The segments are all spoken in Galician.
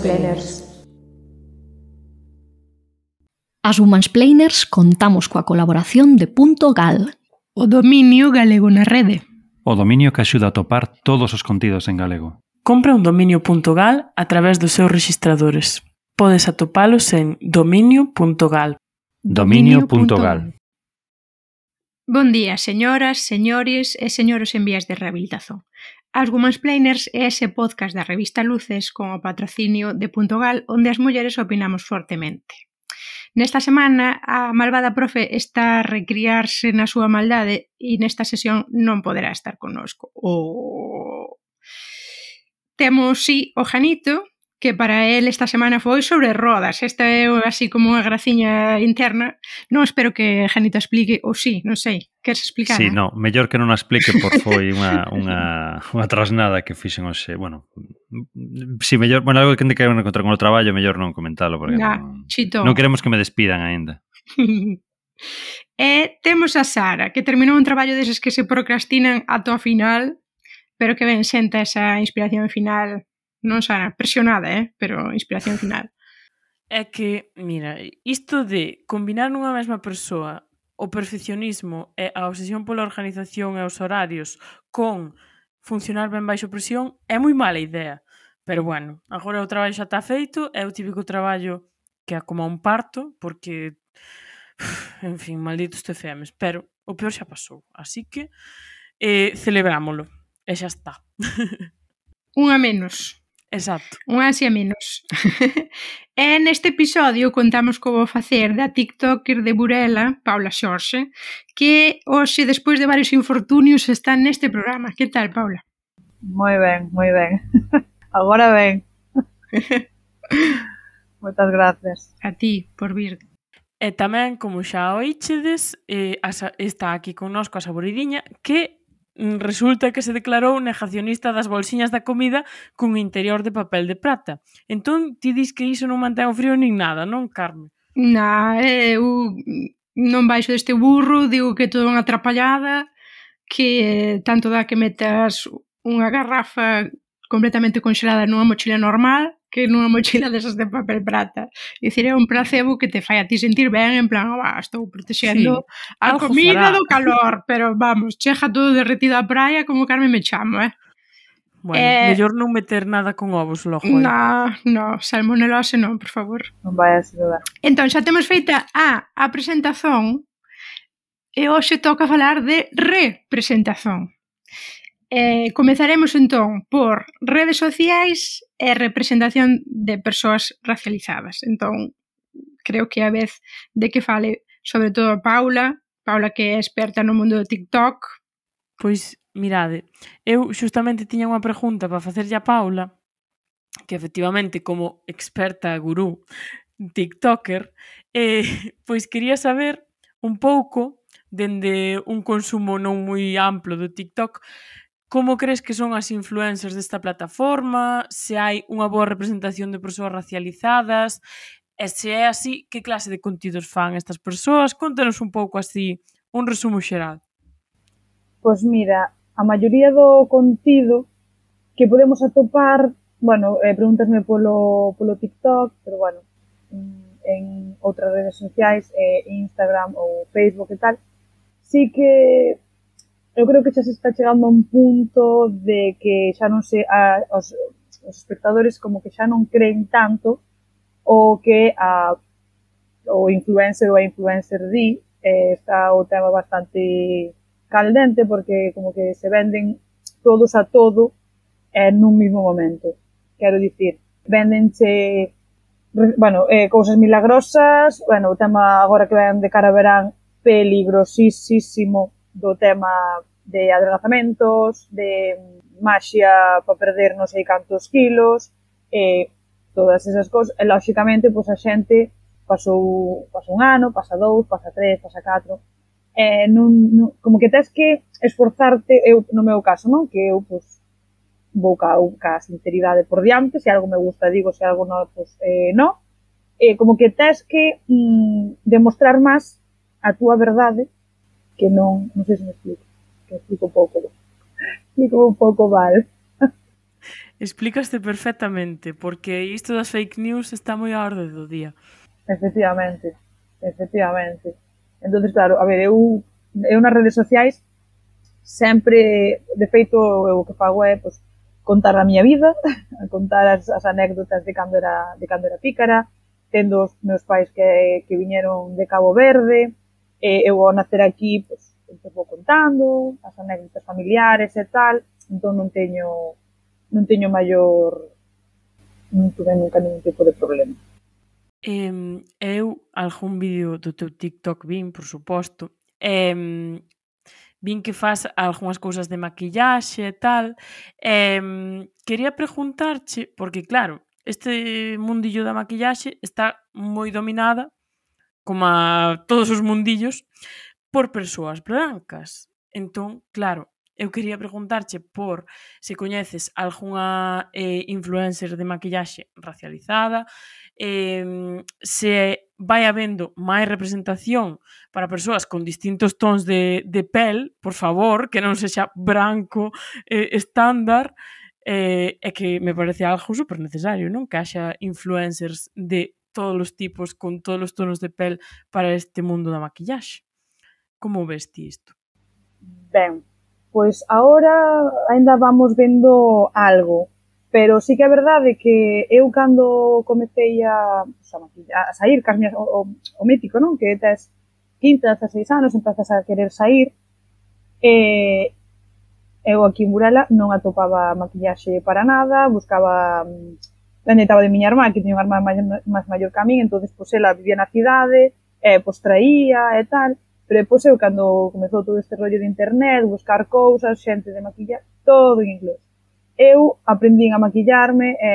Womansplainers. As Womansplainers contamos coa colaboración de Punto Gal. O dominio galego na rede. O dominio que axuda a topar todos os contidos en galego. Compra un dominio.gal a través dos seus registradores. Podes atopalos en dominio.gal. Dominio.gal Bon día, señoras, señores e señores en vías de rehabilitación. As Women's Planers é ese podcast da revista Luces con o patrocinio de Puntogal onde as mulleres opinamos fortemente. Nesta semana a malvada profe está a recriarse na súa maldade e nesta sesión non poderá estar connosco. O... Temos, sí, o Janito, que para él esta semana foi sobre rodas. Esta é así como unha graciña interna. Non espero que Janito explique, ou sí, non sei, queres explicar? Sí, non, mellor que non a explique por foi unha, unha, unha trasnada que fixen hoxe. Bueno, si mellor, bueno, algo que te quero encontrar con o traballo, mellor non comentalo porque Na, non, chito. non queremos que me despidan aínda. e eh, temos a Sara, que terminou un traballo deses que se procrastinan ata o final, pero que ben senta esa inspiración final non xa presionada, eh? pero inspiración final. É que, mira, isto de combinar nunha mesma persoa o perfeccionismo e a obsesión pola organización e os horarios con funcionar ben baixo presión é moi mala idea. Pero bueno, agora o traballo xa está feito, é o típico traballo que é como un parto, porque, en fin, malditos TFMs, pero o peor xa pasou. Así que, eh, celebrámolo. E xa está. Unha menos. Exacto. Un así a menos. e neste episodio contamos como facer da TikToker de Burela, Paula Xorxe, que hoxe, despois de varios infortunios, está neste programa. Que tal, Paula? Moi ben, moi ben. Agora ben. Moitas gracias. A ti, por vir. E tamén, como xa oíxedes, eh, está aquí connosco a Saboridinha, que Mm, resulta que se declarou negacionista das bolsiñas da comida cun interior de papel de prata. Entón, ti dis que iso non mantén o frío nin nada, non, Carme? Na, eh, eu non baixo deste burro, digo que todo unha atrapallada, que eh, tanto dá que metas unha garrafa completamente conxelada nunha mochila normal, que nunha mochila desas de papel prata. E dicir, é un placebo que te fai a ti sentir ben, en plan, oh, estou protexendo sí. a Algo comida fará. do calor, pero vamos, chega todo derretido a praia como Carmen me chamo, eh? Bueno, eh, mellor non meter nada con ovos logo. Eh? No, no, salmonelose non, por favor. Non vai a ser Entón, xa temos feita a, a presentación e hoxe toca falar de representación. Eh, comezaremos entón por redes sociais e representación de persoas racializadas. Entón, creo que a vez de que fale sobre todo a Paula, Paula que é experta no mundo do TikTok. Pois, mirade, eu xustamente tiña unha pregunta para facerlle a Paula, que efectivamente como experta gurú TikToker, eh, pois quería saber un pouco dende un consumo non moi amplo do TikTok, Como crees que son as influencers desta plataforma? Se hai unha boa representación de persoas racializadas? E se é así, que clase de contidos fan estas persoas? Contanos un pouco así, un resumo xeral. Pois mira, a maioría do contido que podemos atopar, bueno, eh, pregúntasme polo, polo TikTok, pero bueno, mm, en outras redes sociais, eh, Instagram ou Facebook e tal, sí que eu creo que xa se está chegando a un punto de que xa non se a, os, os espectadores como que xa non creen tanto o que a o influencer ou a influencer di eh, está o tema bastante caldente porque como que se venden todos a todo eh, nun mismo momento. Quero dicir, vendenche bueno, eh, cousas milagrosas, bueno, o tema agora que ven de cara a verán peligrosísimo do tema de adelgazamentos, de maxia para perder non sei cantos kilos, e todas esas cousas. E, lóxicamente, pois a xente pasou, pasou un ano, pasa dous, pasa tres, pasa catro. E non, non, como que tens que esforzarte, eu, no meu caso, non? Que eu, pois, vou ca, ca sinceridade por diante, se algo me gusta digo, se algo non, pois, eh, non. E como que tens que mm, demostrar máis a túa verdade que non, non sei se me explico, que explico pouco, explico un pouco mal. Explícaste perfectamente, porque isto das fake news está moi á orde do día. Efectivamente, efectivamente. entonces claro, a ver, eu, eu nas redes sociais sempre, de feito, eu o que fago é pues, contar a miña vida, contar as, as anécdotas de cando era, de cando era pícara, tendo os meus pais que, que viñeron de Cabo Verde, eh, eu ao nacer aquí, pues, te vou contando, as anécdotas familiares e tal, entón non teño non teño maior non tuve nunca ningún tipo de problema. Eh, eu algún vídeo do teu TikTok vin, por suposto. Eh, vin que faz algunhas cousas de maquillaxe e tal. Eh, quería preguntarche, porque claro, este mundillo da maquillaxe está moi dominada como a todos os mundillos, por persoas brancas. Entón, claro, eu quería preguntarche por se coñeces algunha eh, influencer de maquillaxe racializada, eh, se vai habendo máis representación para persoas con distintos tons de, de pel, por favor, que non sexa branco eh, estándar, eh, é que me parece algo super necesario, non? Que haxa influencers de todos os tipos, con todos os tonos de pel para este mundo da maquillaxe. Como ves ti isto? Ben, pois agora aínda vamos vendo algo, pero sí que é verdade que eu cando comecei a, a sair cas minhas, o, o, o mítico, non? Que tes 15, 16 anos, empezas a querer sair, e eu aquí en Burela non atopaba maquillaxe para nada, buscaba mm, onde estaba de miña irmá, que tiña unha irmá máis maior que a min, entón, pois, ela vivía na cidade, e, pois, traía e tal, pero depois eu, cando comezou todo este rollo de internet, buscar cousas, xente de maquillar, todo en inglés. Eu aprendín a maquillarme, e,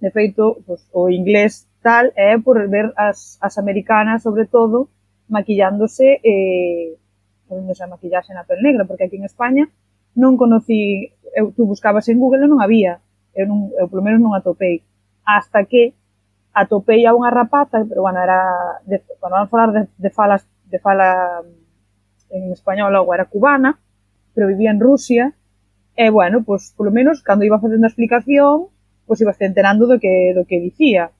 de feito, pois, o inglés tal, é por ver as, as americanas, sobre todo, maquillándose, eh, ponéndose a maquillaxe na pel negra, porque aquí en España non conocí, eu, tú buscabas en Google e non había, eu, non, eu polo menos non atopei. Hasta que atopei a unha rapaza, pero bueno, era de, bueno, vamos a falar de, de falas de fala mm, en español logo era cubana, pero vivía en Rusia, e bueno, pois polo menos cando iba facendo a explicación, pois iba enterando do que do que dicía.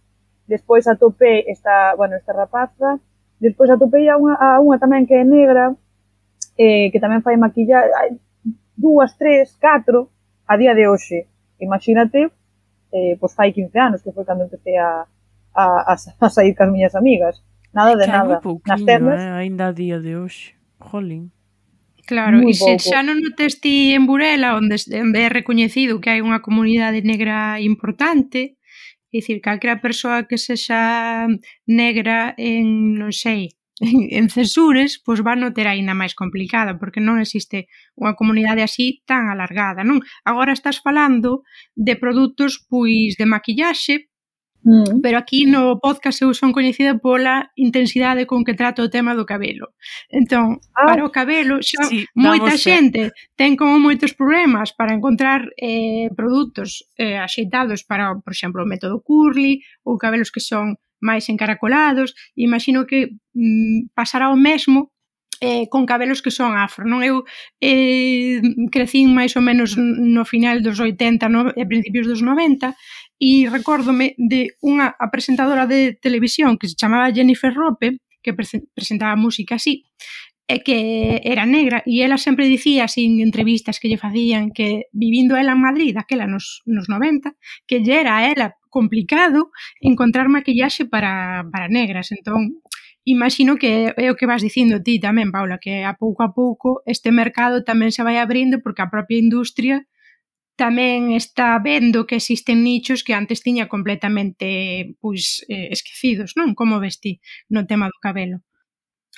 Despois atopei esta, bueno, esta rapaza, despois atopei a unha, a unha tamén que é negra, eh, que tamén fai maquillar, dúas, tres, catro, a día de hoxe imagínate, eh, pois fai 15 anos que foi cando empecé a, a, a, a sair cas miñas amigas. Nada de nada. Nas termas. Eh? Ainda a día de hoxe. Jolín. Claro, e se xa non o testi en Burela, onde é recoñecido que hai unha comunidade negra importante, é dicir, calquera persoa que sexa negra en, non sei, en, en Cesures, pois van no ter aínda máis complicada, porque non existe unha comunidade así tan alargada, non? Agora estás falando de produtos pois de maquillaxe, mm. pero aquí no podcast eu son coñecida pola intensidade con que trato o tema do cabelo. Entón, ah, para o cabelo, xa sí, moita xente ten como moitos problemas para encontrar eh, produtos eh, axeitados para, por exemplo, o método curly ou cabelos que son máis encaracolados, imagino que mm, pasará o mesmo eh, con cabelos que son afro, non? Eu eh, crecín máis ou menos no final dos 80 no, e principios dos 90 e recórdome de unha presentadora de televisión que se chamaba Jennifer Rope, que presentaba música así, e que era negra e ela sempre dicía así en entrevistas que lle facían que vivindo ela en Madrid daquela nos, nos 90 que lle era a ela complicado encontrar maquillaxe para, para negras, entón imagino que é o que vas dicindo ti tamén, Paula, que a pouco a pouco este mercado tamén se vai abrindo porque a propia industria tamén está vendo que existen nichos que antes tiña completamente pois eh, esquecidos, non? Como vesti no tema do cabelo?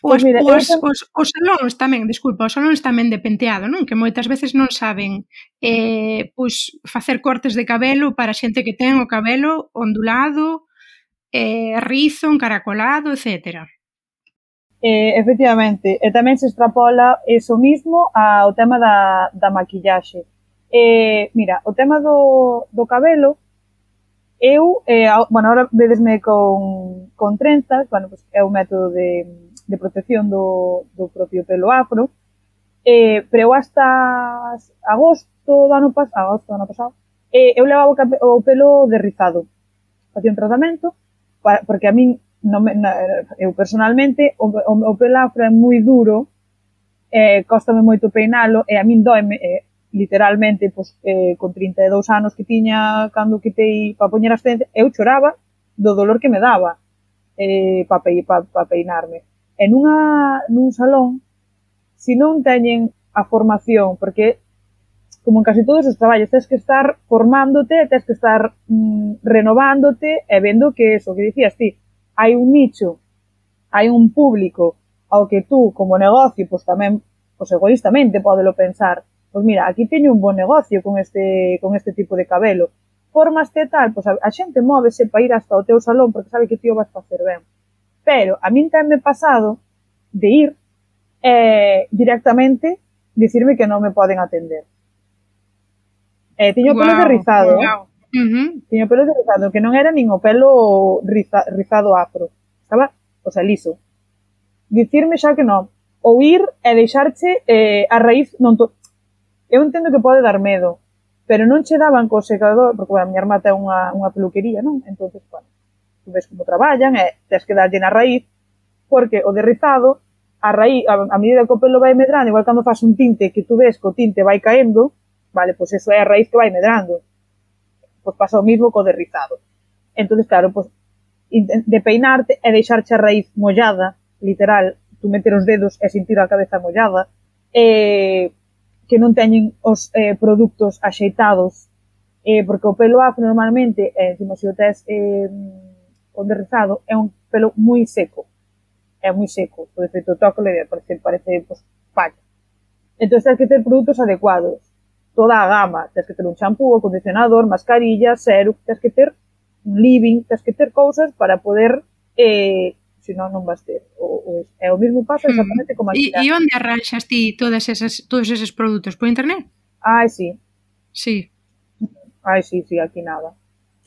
Os, mira, pois os, os, os salóns tamén, desculpa, os salóns tamén de penteado, non? Que moitas veces non saben eh, pois, facer cortes de cabelo para xente que ten o cabelo ondulado, eh, rizo, encaracolado, etcétera. Eh, efectivamente, e tamén se extrapola eso mismo ao tema da, da maquillaxe. Eh, mira, o tema do, do cabelo, eu, eh, bueno, ahora vedesme con, con trenzas, bueno, pues, é o método de, de protección do, do propio pelo afro. Eh, pero hasta agosto do ano pasado, agosto do ano pasado, eh, eu levaba o, o pelo derrizado. Facía un tratamento, para, porque a min, non me, na, eu personalmente, o, o, o pelo afro é moi duro, eh, costame moito peinalo, e a min doeme, eh, literalmente, pois, eh, con 32 anos que tiña, cando quitei para poñer as tendas, eu choraba do dolor que me daba eh, para pe, pa, pa peinarme. E nunha, nun salón, se non teñen a formación, porque como en casi todos os traballos, tens que estar formándote, tens que estar mm, renovándote e vendo que eso que dicías ti, hai un nicho, hai un público ao que tú como negocio, pois tamén, pois egoístamente podelo pensar, pois mira, aquí teño un bon negocio con este, con este tipo de cabelo, formaste tal, pois a, a xente móvese para ir hasta o teu salón porque sabe que ti o vas facer ben. Pero a min tenme pasado de ir eh, directamente dicirme que non me poden atender. Eh, tiño wow, pelo de rizado. Wow. Eh. Uh -huh. Tiño pelo de rizado, que non era nin o pelo riza, rizado afro. Estaba, o sea, liso. Dicirme xa que non. Ou ir eh, e deixarche eh, a raíz non to... Eu entendo que pode dar medo, pero non che daban co secador, porque bueno, a miña irmá ten unha, unha peluquería, non? Entonces, bueno, tú ves como traballan e eh, tens que darlle na raíz, porque o de rizado, a raíz, a, a medida que o pelo vai medrando, igual cando faz un tinte que tú ves que o tinte vai caendo, vale, pois eso é a raíz que vai medrando. Pois pasa o mismo co de rizado. Entonces, claro, pois de peinarte e deixarche a raíz mollada, literal, tú meter os dedos e sentir a cabeza mollada, eh, que non teñen os eh, produtos axeitados eh, porque o pelo afro normalmente, eh, encima se o tes eh, onde rizado é un pelo moi seco. É moi seco, por defecto toco le parece, parece pues, palla. Entón, tens que ter produtos adecuados. Toda a gama, tens que ter un champú, acondicionador, mascarilla, serum, tens que ter un living, tens que ter cousas para poder eh, se non vas ter. O, o, é o mesmo pasa hmm. exactamente como a E, e onde arranxas ti todas esas, todos eses produtos? Por internet? Ai, sí. Sí. Ai, sí, sí, aquí nada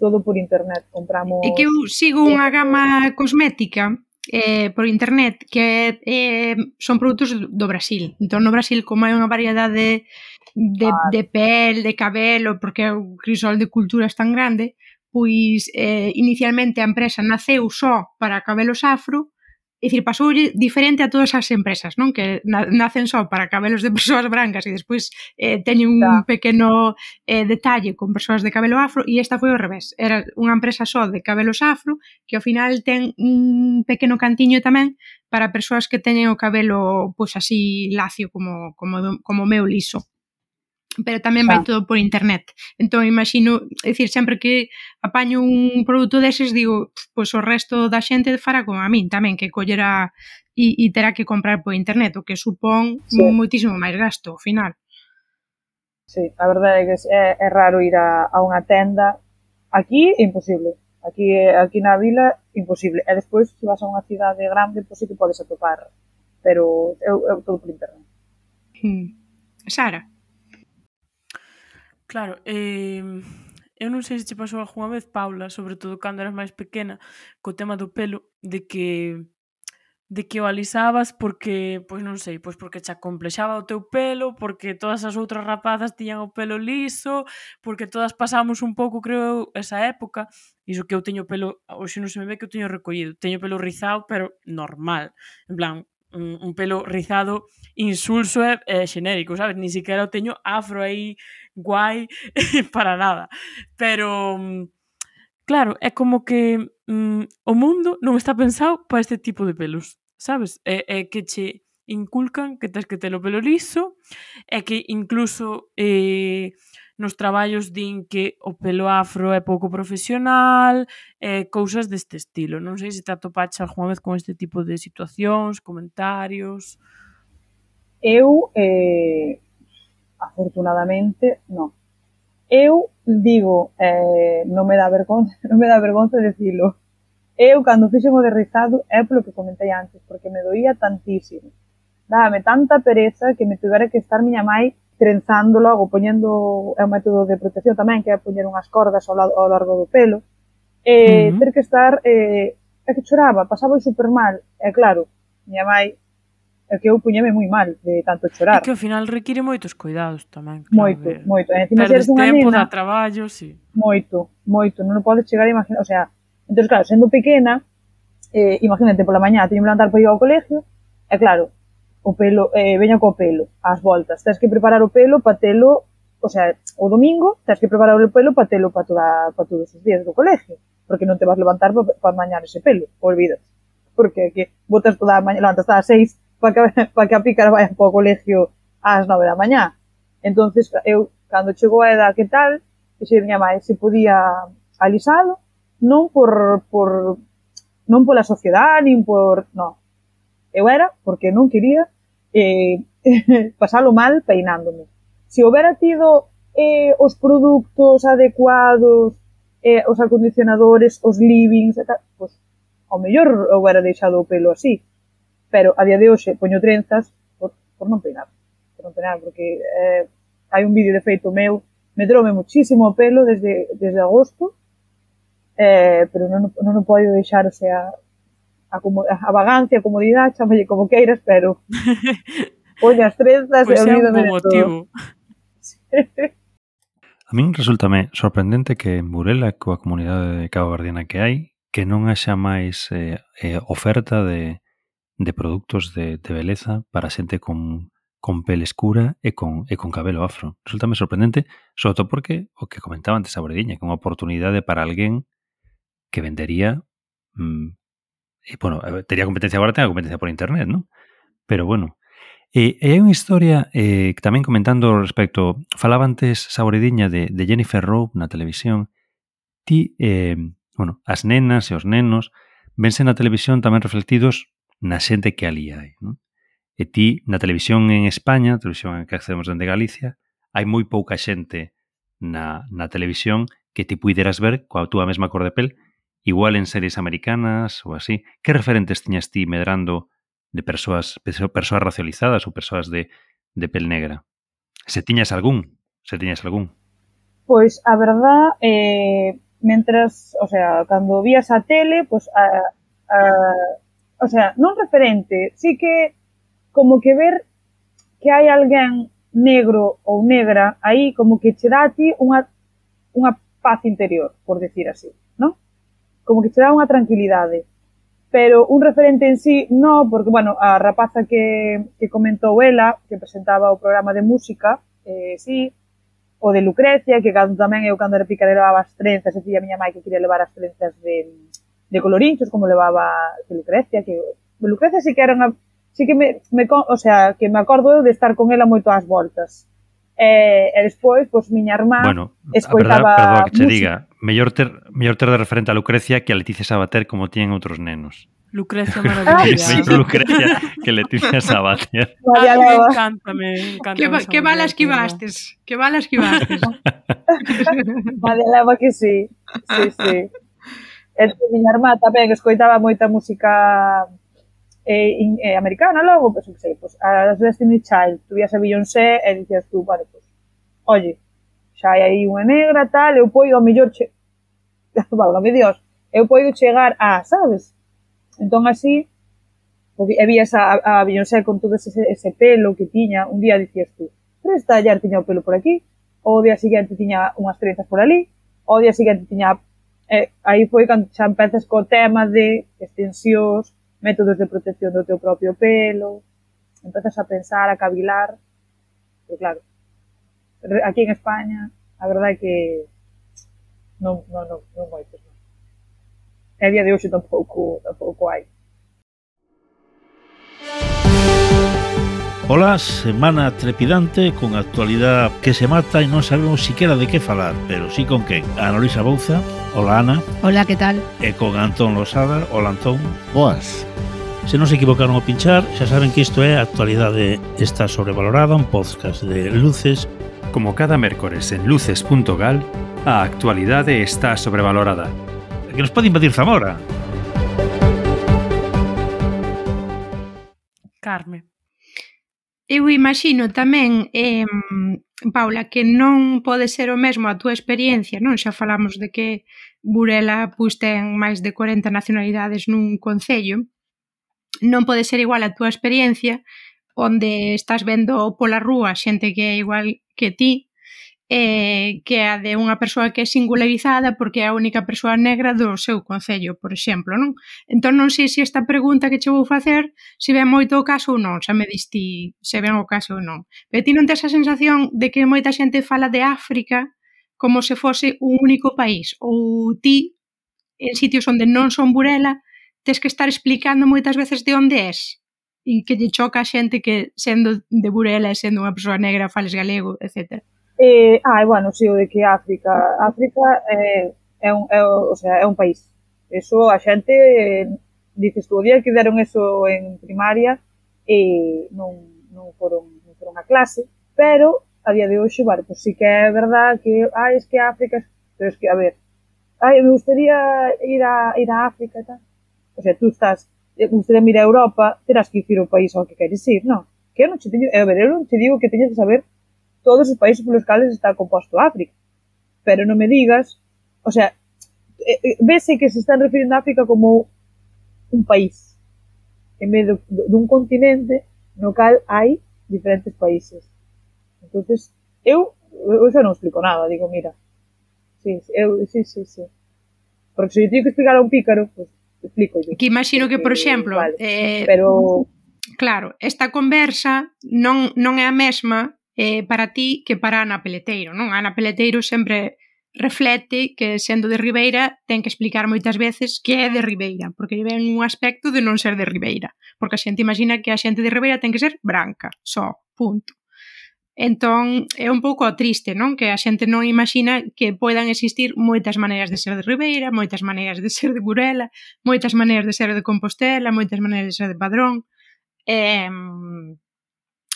todo por internet, compramos... É que eu sigo unha gama cosmética eh, por internet que eh, son produtos do Brasil. Entón, no Brasil, como hai unha variedade de, ah. de pel, de cabelo, porque o crisol de culturas tan grande, pois eh, inicialmente a empresa naceu só para cabelos afro, É dicir, pasou diferente a todas as empresas, non? Que nacen só para cabelos de persoas brancas e despois eh, teñen un da. pequeno eh, detalle con persoas de cabelo afro e esta foi ao revés. Era unha empresa só de cabelos afro que ao final ten un pequeno cantiño tamén para persoas que teñen o cabelo pois así lacio como, como, como meu liso pero tamén vai todo por internet. Entón, imagino, é dicir, sempre que apaño un produto deses, digo, pois o resto da xente fará como a min tamén, que collera e, e terá que comprar por internet, o que supón sí. moitísimo máis gasto, ao final. Sí, a verdade é que é, é raro ir a, a unha tenda. Aquí é imposible. Aquí, aquí na vila, imposible. E despois, se vas a unha cidade grande, pois sí que podes atopar. Pero eu, eu todo por internet. Hmm. Sara? Claro, eh, eu non sei se che pasou algunha vez, Paula, sobre todo cando eras máis pequena, co tema do pelo, de que de que o alisabas porque, pois non sei, pois porque cha complexaba o teu pelo, porque todas as outras rapazas tiñan o pelo liso, porque todas pasamos un pouco, creo, esa época, iso que eu teño pelo, hoxe non se me ve que eu teño recollido, teño pelo rizado, pero normal, en plan, un pelo rizado insulso e, e xenérico, sabes? Ni siquiera o teño afro aí guai para nada. Pero mm, claro, é como que mm, o mundo non está pensado para este tipo de pelos, sabes? É, é que che inculcan que tens que ter o pelo liso, é que incluso eh, nos traballos din que o pelo afro é pouco profesional, eh, cousas deste estilo. Non sei se te atopaches algunha vez con este tipo de situacións, comentarios... Eu, eh, afortunadamente, non. Eu digo, eh, non me dá vergonza, non me dá vergonza decirlo. Eu, cando fixen o de rizado, é polo que comentei antes, porque me doía tantísimo. Dábame tanta pereza que me tuvera que estar miña mai trenzando logo, poñendo, é un método de protección tamén, que é poñer unhas cordas ao, lado, ao largo do pelo, e uh -huh. ter que estar, eh, é que choraba, pasaba super mal, é claro, miña mãe, é que eu puñeme moi mal de tanto chorar. É que ao final require moitos cuidados tamén. Claro, moito, ver. moito. E encima Perdes unha tempo, nena, dá traballo, sí. Moito, moito. Non podes chegar a imaginar, o sea, entón, claro, sendo pequena, eh, imagínate, pola mañá teño que levantar para ir ao colegio, e claro, o pelo, eh, veño co pelo, ás voltas. Tens que preparar o pelo para telo, o sea, o domingo tens que preparar o pelo para telo para toda, para todos os días do colegio, porque non te vas levantar para pa mañar ese pelo, olvidas. Porque que botas toda a mañá, levantas ás a seis para que, pa que a pícara vaya para o colegio ás nove da mañá. Entonces eu, cando chegou a edad que tal, que se miña mãe se podía alisalo, non por, por non pola sociedade, nin por... No. eu era porque non quería eh, pasalo mal peinándome. Se houbera tido eh, os produtos adecuados, eh, os acondicionadores, os livings, e tal, pues, ao mellor houbera deixado o pelo así. Pero a día de hoxe poño trenzas por, por non peinar. Por non peinar, porque eh, hai un vídeo de feito meu, me drome muchísimo o pelo desde, desde agosto, eh, pero non, non o podo deixar, o sea, Eh, a, como, a vagancia, a comodidade, chamalle como queiras, pero poña as trenzas pois e olvídame de motivo. todo. a min resultame sorprendente que en Burela, coa comunidade de Cabo Verdiana que hai, que non haxa máis eh, eh, oferta de, de produtos de, de beleza para xente con, con pele escura e con, e con cabelo afro. Resultame sorprendente, sobre todo porque o que comentaba antes a Brediña, que é unha oportunidade para alguén que vendería mm, eh, bueno, tenía competencia ahora, tenga competencia por Internet, ¿no? Pero bueno. Eh, e, e hai unha historia eh, tamén comentando respecto, falaba antes Saborediña de, de Jennifer Rowe na televisión. Ti, eh, bueno, as nenas e os nenos vense na televisión tamén reflectidos na xente que ali hai. Non? E ti, na televisión en España, televisión que accedemos dende Galicia, hai moi pouca xente na, na televisión que ti puideras ver coa túa mesma cor de pel igual en series americanas ou así, que referentes tiñas ti medrando de persoas, persoas racializadas ou persoas de, de pel negra? Se tiñas algún, se tiñas algún. Pois a verdad, eh, mentras, o sea, cando vías a tele, pois a, a, o sea, non referente, sí que como que ver que hai alguén negro ou negra aí como que che dá a ti unha, unha paz interior, por decir así como que che dá unha tranquilidade. Pero un referente en sí, no, porque, bueno, a rapaza que, que comentou ela, que presentaba o programa de música, eh, sí, o de Lucrecia, que cando tamén eu cando era picara levaba as trenzas, e a miña mãe que quería levar as trenzas de, de colorinchos, como levaba de Lucrecia, que Lucrecia sí que era unha, sí que me, me, o sea, que me acordo eu de estar con ela moito ás voltas eh, e despois, pois, miña irmá bueno, escoitaba... Verdad, perdoa que te música. diga, mellor ter, mellor ter de referente a Lucrecia que a Leticia Sabater como tiñen outros nenos. Lucrecia maravillosa. Sí, Lucrecia, que Leticia Sabater. Vaya, ah, me encanta, me encanta. Que, va, que bala esquivastes, que bala esquivastes. Vale, lava que sí. Sí, sí. E miña irmá tamén escoitaba moita música eh, in, eh, americana logo, pois, pues, sei, pois, as Destiny Child, tú vías a Beyoncé e dicías tú, vale, pois, oye, xa hai aí unha negra, tal, eu poido ao mellor che... Válgame Dios, eu poido chegar a, sabes? Entón así, e vías a, a Beyoncé con todo ese, ese pelo que tiña, un día dicías tú, pero esta ya tiña o pelo por aquí, o día seguinte tiña unhas trenzas por ali, o día seguinte tiña... Eh, aí foi cando xa empezas co tema de extensións, métodos de protección do teu propio pelo, empezas a pensar, a cavilar, pero claro, aquí en España a verdade é que non, non, non, non moitos, non. E a día de hoxe tampouco, tampouco hai. Ola, semana trepidante con actualidade que se mata e non sabemos siquiera de que falar, pero sí con quen. Ana Luisa Bouza, hola Ana. Hola, que tal? E con Antón Losada, hola Antón. Boas. Se non se equivocaron ao pinchar, xa saben que isto é Actualidade está sobrevalorada, un podcast de luces. Como cada mércores en luces.gal, a actualidade está sobrevalorada. Que nos pode invadir Zamora. Carme. Eu imagino tamén, eh, Paula, que non pode ser o mesmo a túa experiencia, non? Xa falamos de que Burela pois, ten máis de 40 nacionalidades nun concello. Non pode ser igual a túa experiencia onde estás vendo pola rúa xente que é igual que ti, eh, que é a de unha persoa que é singularizada porque é a única persoa negra do seu concello, por exemplo, non? Entón non sei se esta pregunta que che vou facer se ven moito o caso ou non, xa me diste se ven o caso ou non. Pero ti non tes a sensación de que moita xente fala de África como se fose un único país ou ti en sitios onde non son burela tes que estar explicando moitas veces de onde és e que lle choca a xente que sendo de Burela e sendo unha persoa negra fales galego, etcétera. Eh, ah, bueno, si o de que África, África é, eh, é, un, é, o sea, é un país. Eso a xente eh, dices tú, o día que deron eso en primaria e non, non foron, non foron a clase, pero a día de hoxe, vale, pues, sí que é verdad que, ah, es que África, pero es que, a ver, ai, me gustaría ir a, ir a África e tal. O sea, tú estás, eh, me gustaría ir a Europa, terás que ir o país ao que queres ir, non? Que eu non te digo, a ver, eu non te digo que teñes que saber todos os países polos cales está composto África. Pero non me digas, o sea, eh, eh, vese que se están refirindo a África como un país, en vez de, dun continente no cal hai diferentes países. entonces eu, eu xa non explico nada, digo, mira, sí, eu, sí, sí, sí. Porque se eu teño que explicar a un pícaro, pues, explico yo. Que imagino que, por eh, exemplo, vale, eh, pero... Claro, esta conversa non, non é a mesma eh, para ti que para Ana Peleteiro, non? Ana Peleteiro sempre reflete que sendo de Ribeira ten que explicar moitas veces que é de Ribeira, porque lle ven un aspecto de non ser de Ribeira, porque a xente imagina que a xente de Ribeira ten que ser branca, só, punto. Entón, é un pouco triste, non? Que a xente non imagina que poidan existir moitas maneiras de ser de Ribeira, moitas maneiras de ser de Burela, moitas maneiras de ser de Compostela, moitas maneiras de ser de Padrón. Eh,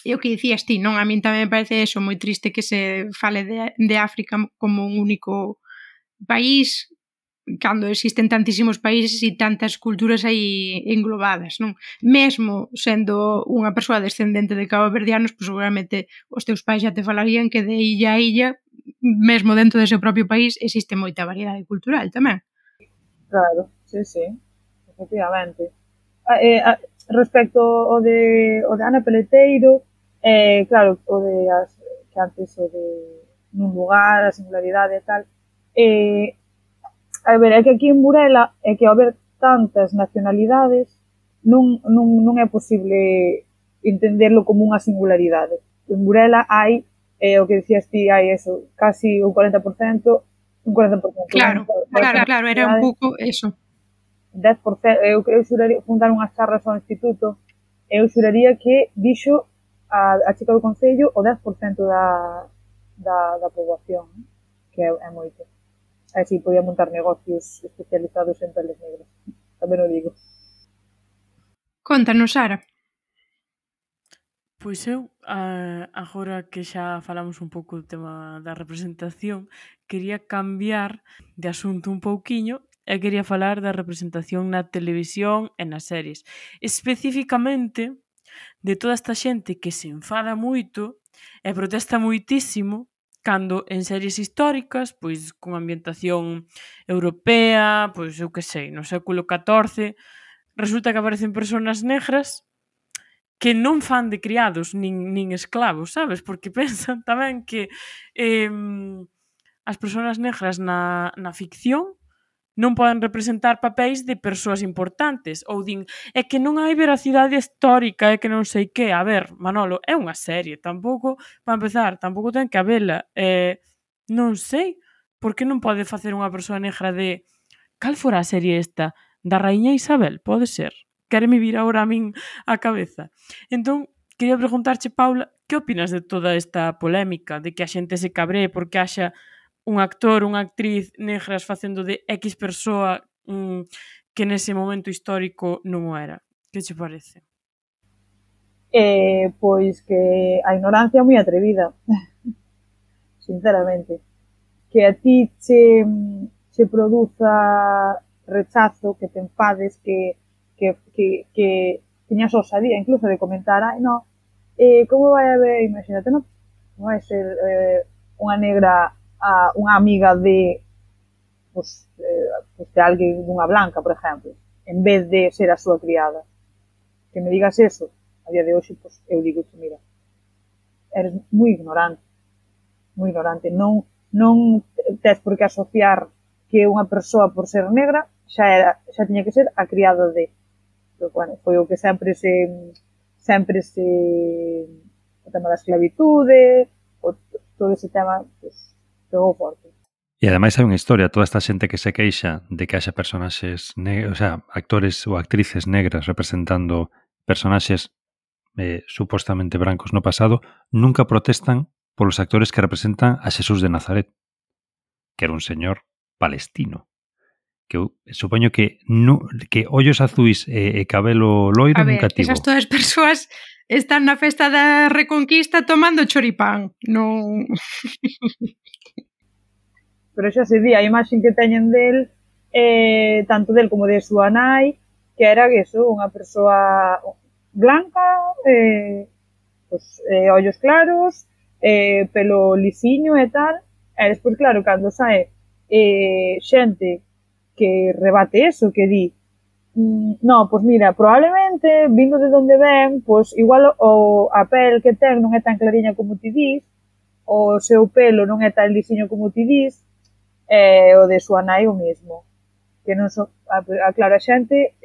E o que dicías ti, non? A min tamén me parece eso moi triste que se fale de, de África como un único país cando existen tantísimos países e tantas culturas aí englobadas, non? Mesmo sendo unha persoa descendente de Cabo Verdianos, pois seguramente os teus pais xa te falarían que de illa a illa, mesmo dentro do seu propio país, existe moita variedade cultural tamén. Claro, sí, sí, efectivamente. A, eh, a, respecto ao de, o de Ana Peleteiro, Eh, claro, o de as, que antes o de nun lugar, a singularidade e tal. Eh, a ver, é que aquí en Burela é que ao haber tantas nacionalidades non, non, non é posible entenderlo como unha singularidade. En Burela hai, eh, o que decías ti, hai eso, casi un 40%, un 40%. Claro, claro, claro, era un pouco eso. 10%, eu, eu xuraría, fundar unhas charras ao instituto, eu xuraría que dixo a, a chica do Concello o 10% da, da, da poboación, que é, é moito. Así podía montar negocios especializados en peles negras. tamén o digo. Contanos, Sara. Pois eu, agora que xa falamos un pouco do tema da representación, quería cambiar de asunto un pouquiño e quería falar da representación na televisión e nas series. Especificamente, de toda esta xente que se enfada moito e protesta moitísimo cando en series históricas, pois con ambientación europea, pois eu que sei, no século XIV, resulta que aparecen persoas negras que non fan de criados nin, nin esclavos, sabes? Porque pensan tamén que eh, as persoas negras na, na ficción non poden representar papéis de persoas importantes ou din, é que non hai veracidade histórica, é que non sei que. A ver, Manolo, é unha serie, tampouco, para empezar, tampouco ten que habela. Eh, non sei, por que non pode facer unha persoa negra de cal fora a serie esta? Da Raíña Isabel, pode ser. Quereme vir agora a min a cabeza. Entón, quería preguntarche, Paula, que opinas de toda esta polémica, de que a xente se cabree porque haxa un actor, unha actriz negras facendo de X persoa mm, que nese momento histórico non o era. Que che parece? Eh, pois que a ignorancia é moi atrevida, sinceramente. Que a ti che, che produza rechazo, que te enfades, que, que, que, que tiñas osadía incluso de comentar, ai, no, eh, como vai haber, imagínate, no, non vai ser eh, unha negra a unha amiga de pues, eh, pues de alguén dunha blanca, por exemplo, en vez de ser a súa criada. Que me digas eso, a día de hoxe, pues, eu digo, mira, eres moi ignorante, moi ignorante, non, non tes por que asociar que unha persoa por ser negra xa era, xa tiña que ser a criada de pero, bueno, foi o que sempre se sempre se o tema da esclavitude o, todo ese tema pues, pegou forte. E ademais hai unha historia, toda esta xente que se queixa de que haxa personaxes, o sea, actores ou actrices negras representando personaxes eh, supostamente brancos no pasado, nunca protestan polos actores que representan a Xesús de Nazaret, que era un señor palestino. Que eu supoño que nu, que ollos azuis e, e cabelo loiro a ver, nunca tivo. Esas todas persoas están na festa da Reconquista tomando choripán. Non... pero xa se di a imaxen que teñen del, eh, tanto del como de súa nai, que era que eso, unha persoa blanca, eh, pues, eh, ollos claros, eh, pelo lisiño e tal, e despois, claro, cando sae eh, xente que rebate eso, que di, mm, no, pois pues mira, probablemente, vindo de donde ven, pois pues, igual o, a pel que ten non é tan clariña como ti dis, o seu pelo non é tan lisiño como ti dis, e o de súa nai o mesmo. Que non so, a, a xente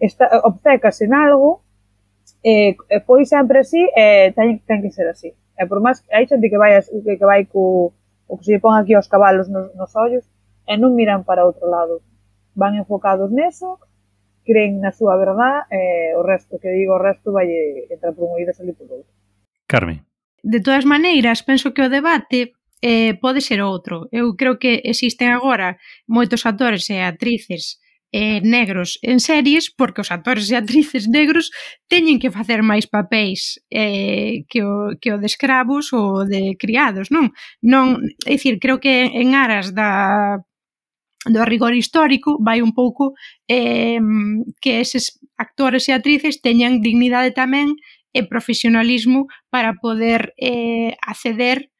está, obcecas en algo e, e foi sempre así e ten, ten que ser así. E por máis hai xente que vai, que, que vai co, o que se pon aquí aos cabalos nos, nos ollos e non miran para outro lado. Van enfocados neso, creen na súa verdad e o resto, que digo, o resto vai entrar por un oído e salir por outro. Carmen. De todas maneiras, penso que o debate eh, pode ser outro. Eu creo que existen agora moitos actores e actrices eh, negros en series porque os actores e actrices negros teñen que facer máis papéis eh, que, o, que o de escravos ou de criados, non? non é dicir, creo que en aras da do rigor histórico vai un pouco eh, que eses actores e actrices teñan dignidade tamén e profesionalismo para poder eh, acceder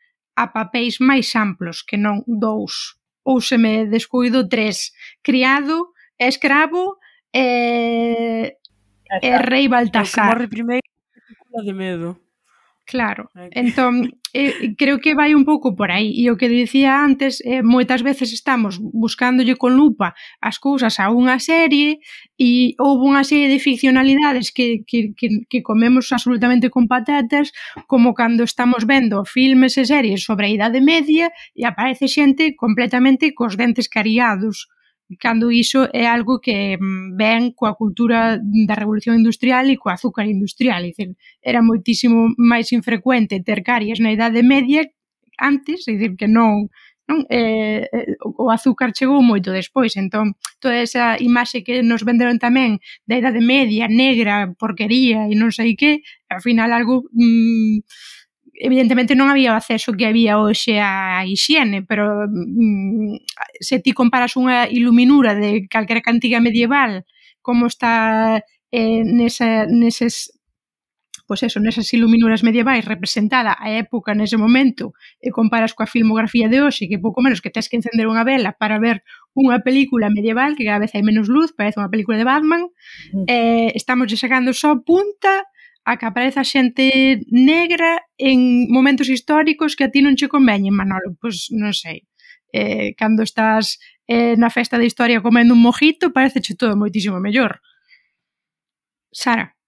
a papéis máis amplos que non dous ou se me descuido tres criado, escravo eh, e, e rei pois Baltasar. Como primeiro de medo. Claro, entón, eh, creo que vai un pouco por aí, e o que dicía antes, eh, moitas veces estamos buscándolle con lupa as cousas a unha serie, e houve unha serie de ficcionalidades que, que, que, que comemos absolutamente con patatas, como cando estamos vendo filmes e series sobre a Idade Media, e aparece xente completamente cos dentes cariados, cando iso é algo que mm, ven coa cultura da revolución industrial e coa azúcar industrial, é dicir, era moitísimo máis infrecuente ter caries na idade media antes, é dicir, que non non? Eh, eh, o azúcar chegou moito despois, entón toda esa imaxe que nos venderon tamén da idade media, negra, porquería e non sei que, ao final algo mm, evidentemente non había o acceso que había hoxe á hixiene, pero mm, se ti comparas unha iluminura de calquera cantiga medieval como está eh, nesa, neses pois eso, nesas iluminuras medievais representada a época nese momento e comparas coa filmografía de hoxe que pouco menos que tens que encender unha vela para ver unha película medieval que cada vez hai menos luz, parece unha película de Batman mm. eh, estamos sacando só punta a que apareza xente negra en momentos históricos que a ti non che conveñen, Manolo. Pois non sei. Eh, cando estás eh, na festa de historia comendo un mojito, pareceche todo moitísimo mellor. Sara.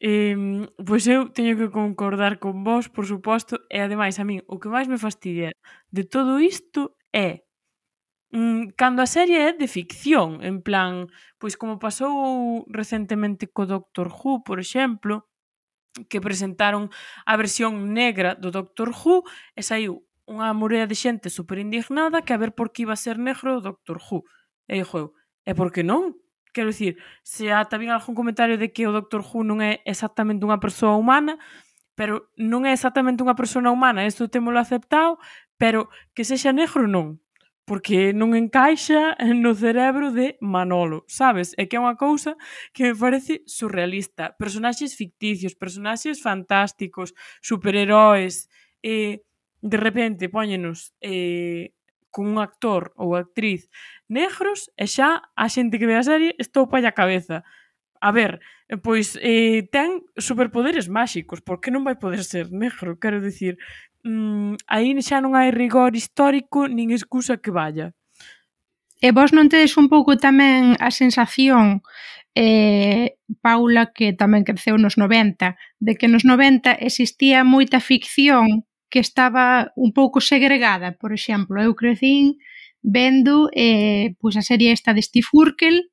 Eh, pois eu teño que concordar con vos, por suposto, e ademais a min o que máis me fastidia de todo isto é Mm, cando a serie é de ficción, en plan, pois como pasou recentemente co Doctor Who, por exemplo, que presentaron a versión negra do Doctor Who e saiu unha morea de xente super indignada que a ver por que iba a ser negro o Doctor Who. E dixo eu, e por que non? Quero dicir, se ata vin algún comentario de que o Doctor Who non é exactamente unha persoa humana, pero non é exactamente unha persona humana, isto temolo aceptado, pero que sexa negro non porque non encaixa no cerebro de Manolo, sabes? É que é unha cousa que me parece surrealista. Personaxes ficticios, personaxes fantásticos, superheróis, e de repente poñenos eh, con un actor ou actriz negros e xa a xente que ve a serie estou pa a cabeza. A ver, pois eh, ten superpoderes máxicos, por que non vai poder ser negro? Quero dicir, mm, aí xa non hai rigor histórico nin excusa que vaya. E vos non tedes un pouco tamén a sensación eh, Paula, que tamén creceu nos 90, de que nos 90 existía moita ficción que estaba un pouco segregada, por exemplo, eu crecín vendo eh, pois a serie esta de Steve Urkel,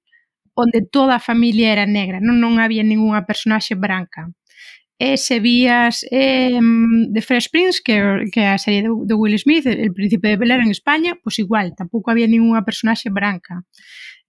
onde toda a familia era negra, non, non había ningunha personaxe branca e se vías eh, The Fresh Prince, que, que a serie de, de Will Smith, El Príncipe de Belén en España, pois igual, tampouco había ninguna personaxe branca.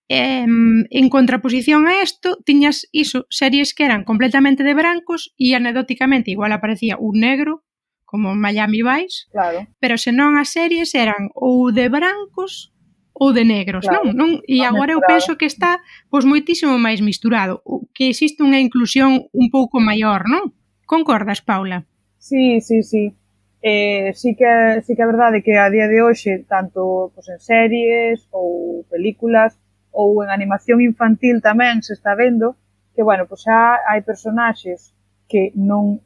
E, en contraposición a isto, tiñas iso, series que eran completamente de brancos e anedóticamente igual aparecía un negro, como Miami Vice, claro. pero senón as series eran ou de brancos ou de negros, claro, non? non? E non agora misturado. eu penso que está pois moitísimo máis misturado, que existe unha inclusión un pouco maior, non? Concordas, Paula? Sí, sí, sí. Eh, sí, que, sí que a verdade que a día de hoxe, tanto pues, en series ou películas ou en animación infantil tamén se está vendo que, bueno, pues xa hai personaxes que non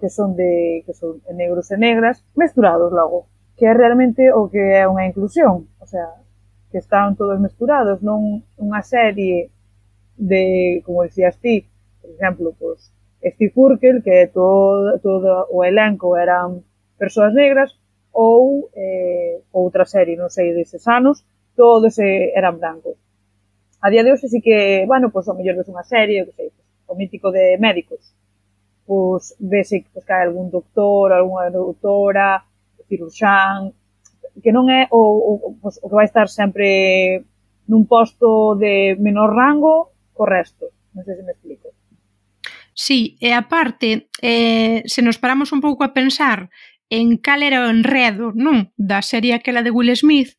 que son de que son negros e negras mesturados logo, que é realmente o que é unha inclusión, o sea, que están todos mesturados, non unha serie de, como decías ti, por exemplo, pois Steve Urkel, que todo, todo o elenco eran persoas negras, ou eh, outra serie, non sei, deses anos, todos eh, eran brancos. A día de hoxe sí que, bueno, pois o mellor ves unha serie, que sei, o mítico de médicos, pois vese eh, pois, que hai algún doctor, algunha doutora, cirurxán, que non é o, o, pois, o que vai estar sempre nun posto de menor rango co resto. Non sei se me explico. Sí, e aparte, eh, se nos paramos un pouco a pensar en cal era o enredo, non? Da serie aquela de Will Smith,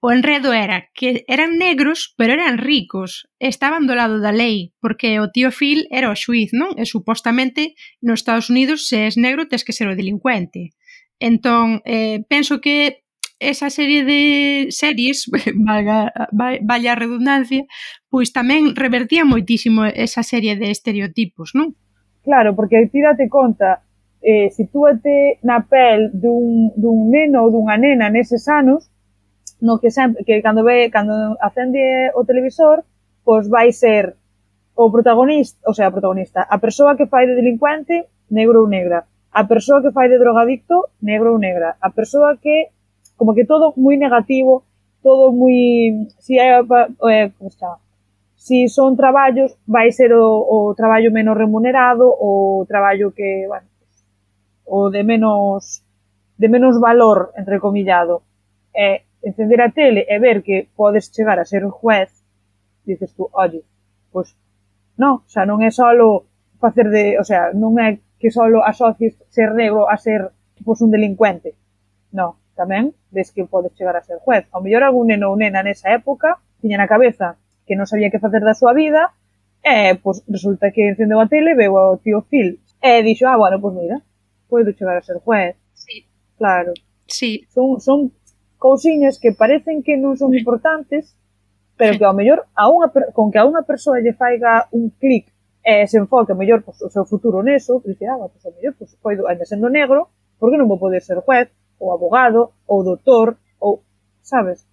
o enredo era que eran negros, pero eran ricos, estaban do lado da lei, porque o tío Phil era o xuiz, non? E supostamente nos Estados Unidos se és negro tes que ser o delincuente. Entón, eh, penso que esa serie de series, valga, vaya a redundancia, pois tamén revertía moitísimo esa serie de estereotipos, non? Claro, porque ti date conta, eh, sitúate na pel dun, dun neno ou dunha nena neses anos, no que sempre, que cando ve, cando acende o televisor, pois vai ser o protagonista, o sea, a protagonista, a persoa que fai de delincuente, negro ou negra, a persoa que fai de drogadicto, negro ou negra, a persoa que como que todo moi negativo, todo moi, si é, eh, como está, si son traballos, vai ser o, o traballo menos remunerado, o traballo que, bueno, o de menos de menos valor, entre comillado. E encender a tele e ver que podes chegar a ser un juez, dices tú, oye, pois non, xa non é solo facer de, o sea, non é que solo asocies ser negro a ser pois un delincuente. Non, tamén ves que podes chegar a ser juez. Ao mellor algún neno ou nena nesa época tiña na cabeza que non sabía que facer da súa vida e, pois, resulta que encendeu a tele, veu ao tío Phil e dixo, ah, bueno, pois mira, podo chegar a ser juez. Sí. Claro. Sí. Son, son cousiñas que parecen que non son importantes, pero que ao mellor a unha, con que a unha persoa lle faiga un clic e se enfoque ao mellor pois, o seu futuro neso, dice, ah, pois ao mellor pois, poido, ainda sendo negro, por que non vou poder ser juez? ou abogado, ou doutor, ou, sabes?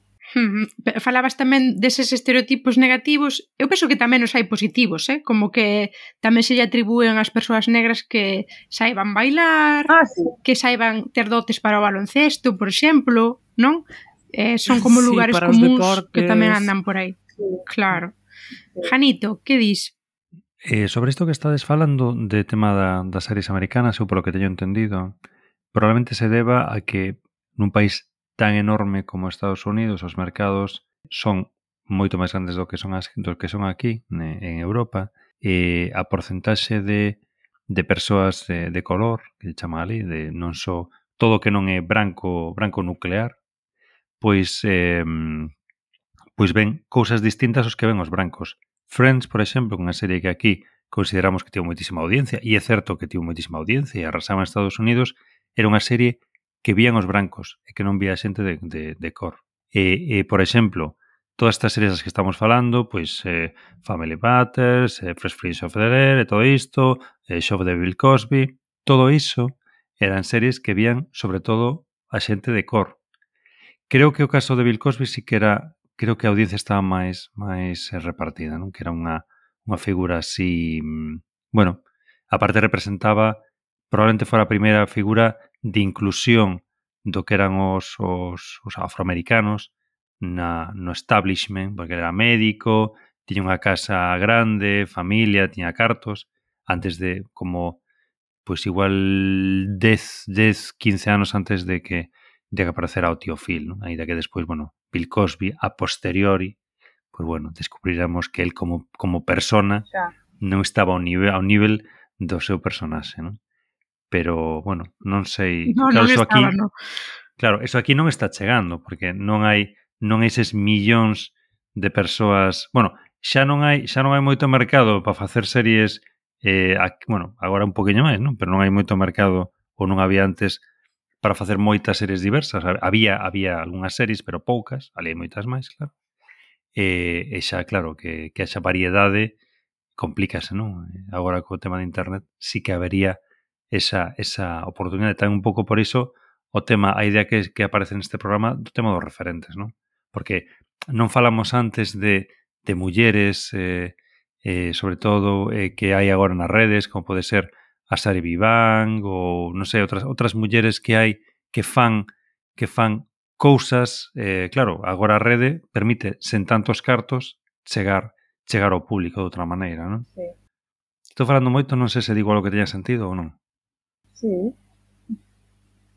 Falabas tamén deses estereotipos negativos, eu penso que tamén os hai positivos, eh? como que tamén se lle atribúen ás persoas negras que saiban bailar, ah, sí. que saiban ter dotes para o baloncesto, por exemplo, non? Eh, son como lugares sí, comuns que tamén andan por aí. Sí. Claro. Sí. Janito, que dis? Eh, sobre isto que estades falando de tema da, das series americanas, eu polo que teño entendido, probablemente se deba a que nun país tan enorme como Estados Unidos os mercados son moito máis grandes do que son as, do que son aquí ne, en Europa e a porcentaxe de, de persoas de, de color que chama ali, de non só todo que non é branco branco nuclear pois eh, pois ven cousas distintas aos que ven os brancos. Friends, por exemplo, unha serie que aquí consideramos que tivo moitísima audiencia, e é certo que tivo moitísima audiencia e arrasaba en Estados Unidos, era unha serie que vían os brancos e que non vía xente de, de, de cor. E, e, por exemplo, todas estas series das que estamos falando, pois eh, Family Matters, eh, Fresh Prince of the Air, e todo isto, eh, Show de Bill Cosby, todo iso eran series que vían sobre todo a xente de cor. Creo que o caso de Bill Cosby sí que era, creo que a audiencia estaba máis máis eh, repartida, non? Que era unha unha figura así, mm, bueno, aparte representaba probablemente fora a primeira figura de inclusión do que eran os, os, os afroamericanos na, no establishment, porque era médico, tiña unha casa grande, familia, tiña cartos, antes de como pois igual 10, 10 15 anos antes de que de que aparecera o tío Phil, Aí Ainda que despois, bueno, Bill Cosby a posteriori, pois bueno, descubriramos que el como como persona xa. non estaba ao nivel ao nivel do seu personaxe, non? pero bueno, non sei, no, claro, non estaba, aquí no. Claro, eso aquí non está chegando porque non hai non eses millóns de persoas, bueno, xa non hai xa non hai moito mercado para facer series eh, aquí, bueno, agora un poquinho máis, non? Pero non hai moito mercado ou non había antes para facer moitas series diversas. Había había algunhas series, pero poucas, ali hai moitas máis, claro. E, e xa, claro, que, que haxa variedade complícase, non? Eh, agora co tema de internet sí que habería esa, esa oportunidade. Tamén un pouco por iso o tema, a idea que, que aparece neste programa do tema dos referentes, non? Porque non falamos antes de, de mulleres, eh, eh, sobre todo, eh, que hai agora nas redes, como pode ser a Sari Vivang ou, non sei, outras, outras mulleres que hai que fan que fan cousas, eh, claro, agora a rede permite, sen tantos cartos, chegar chegar ao público de outra maneira, non? Sí. Estou falando moito, non sei se digo algo que teña sentido ou non. Sí.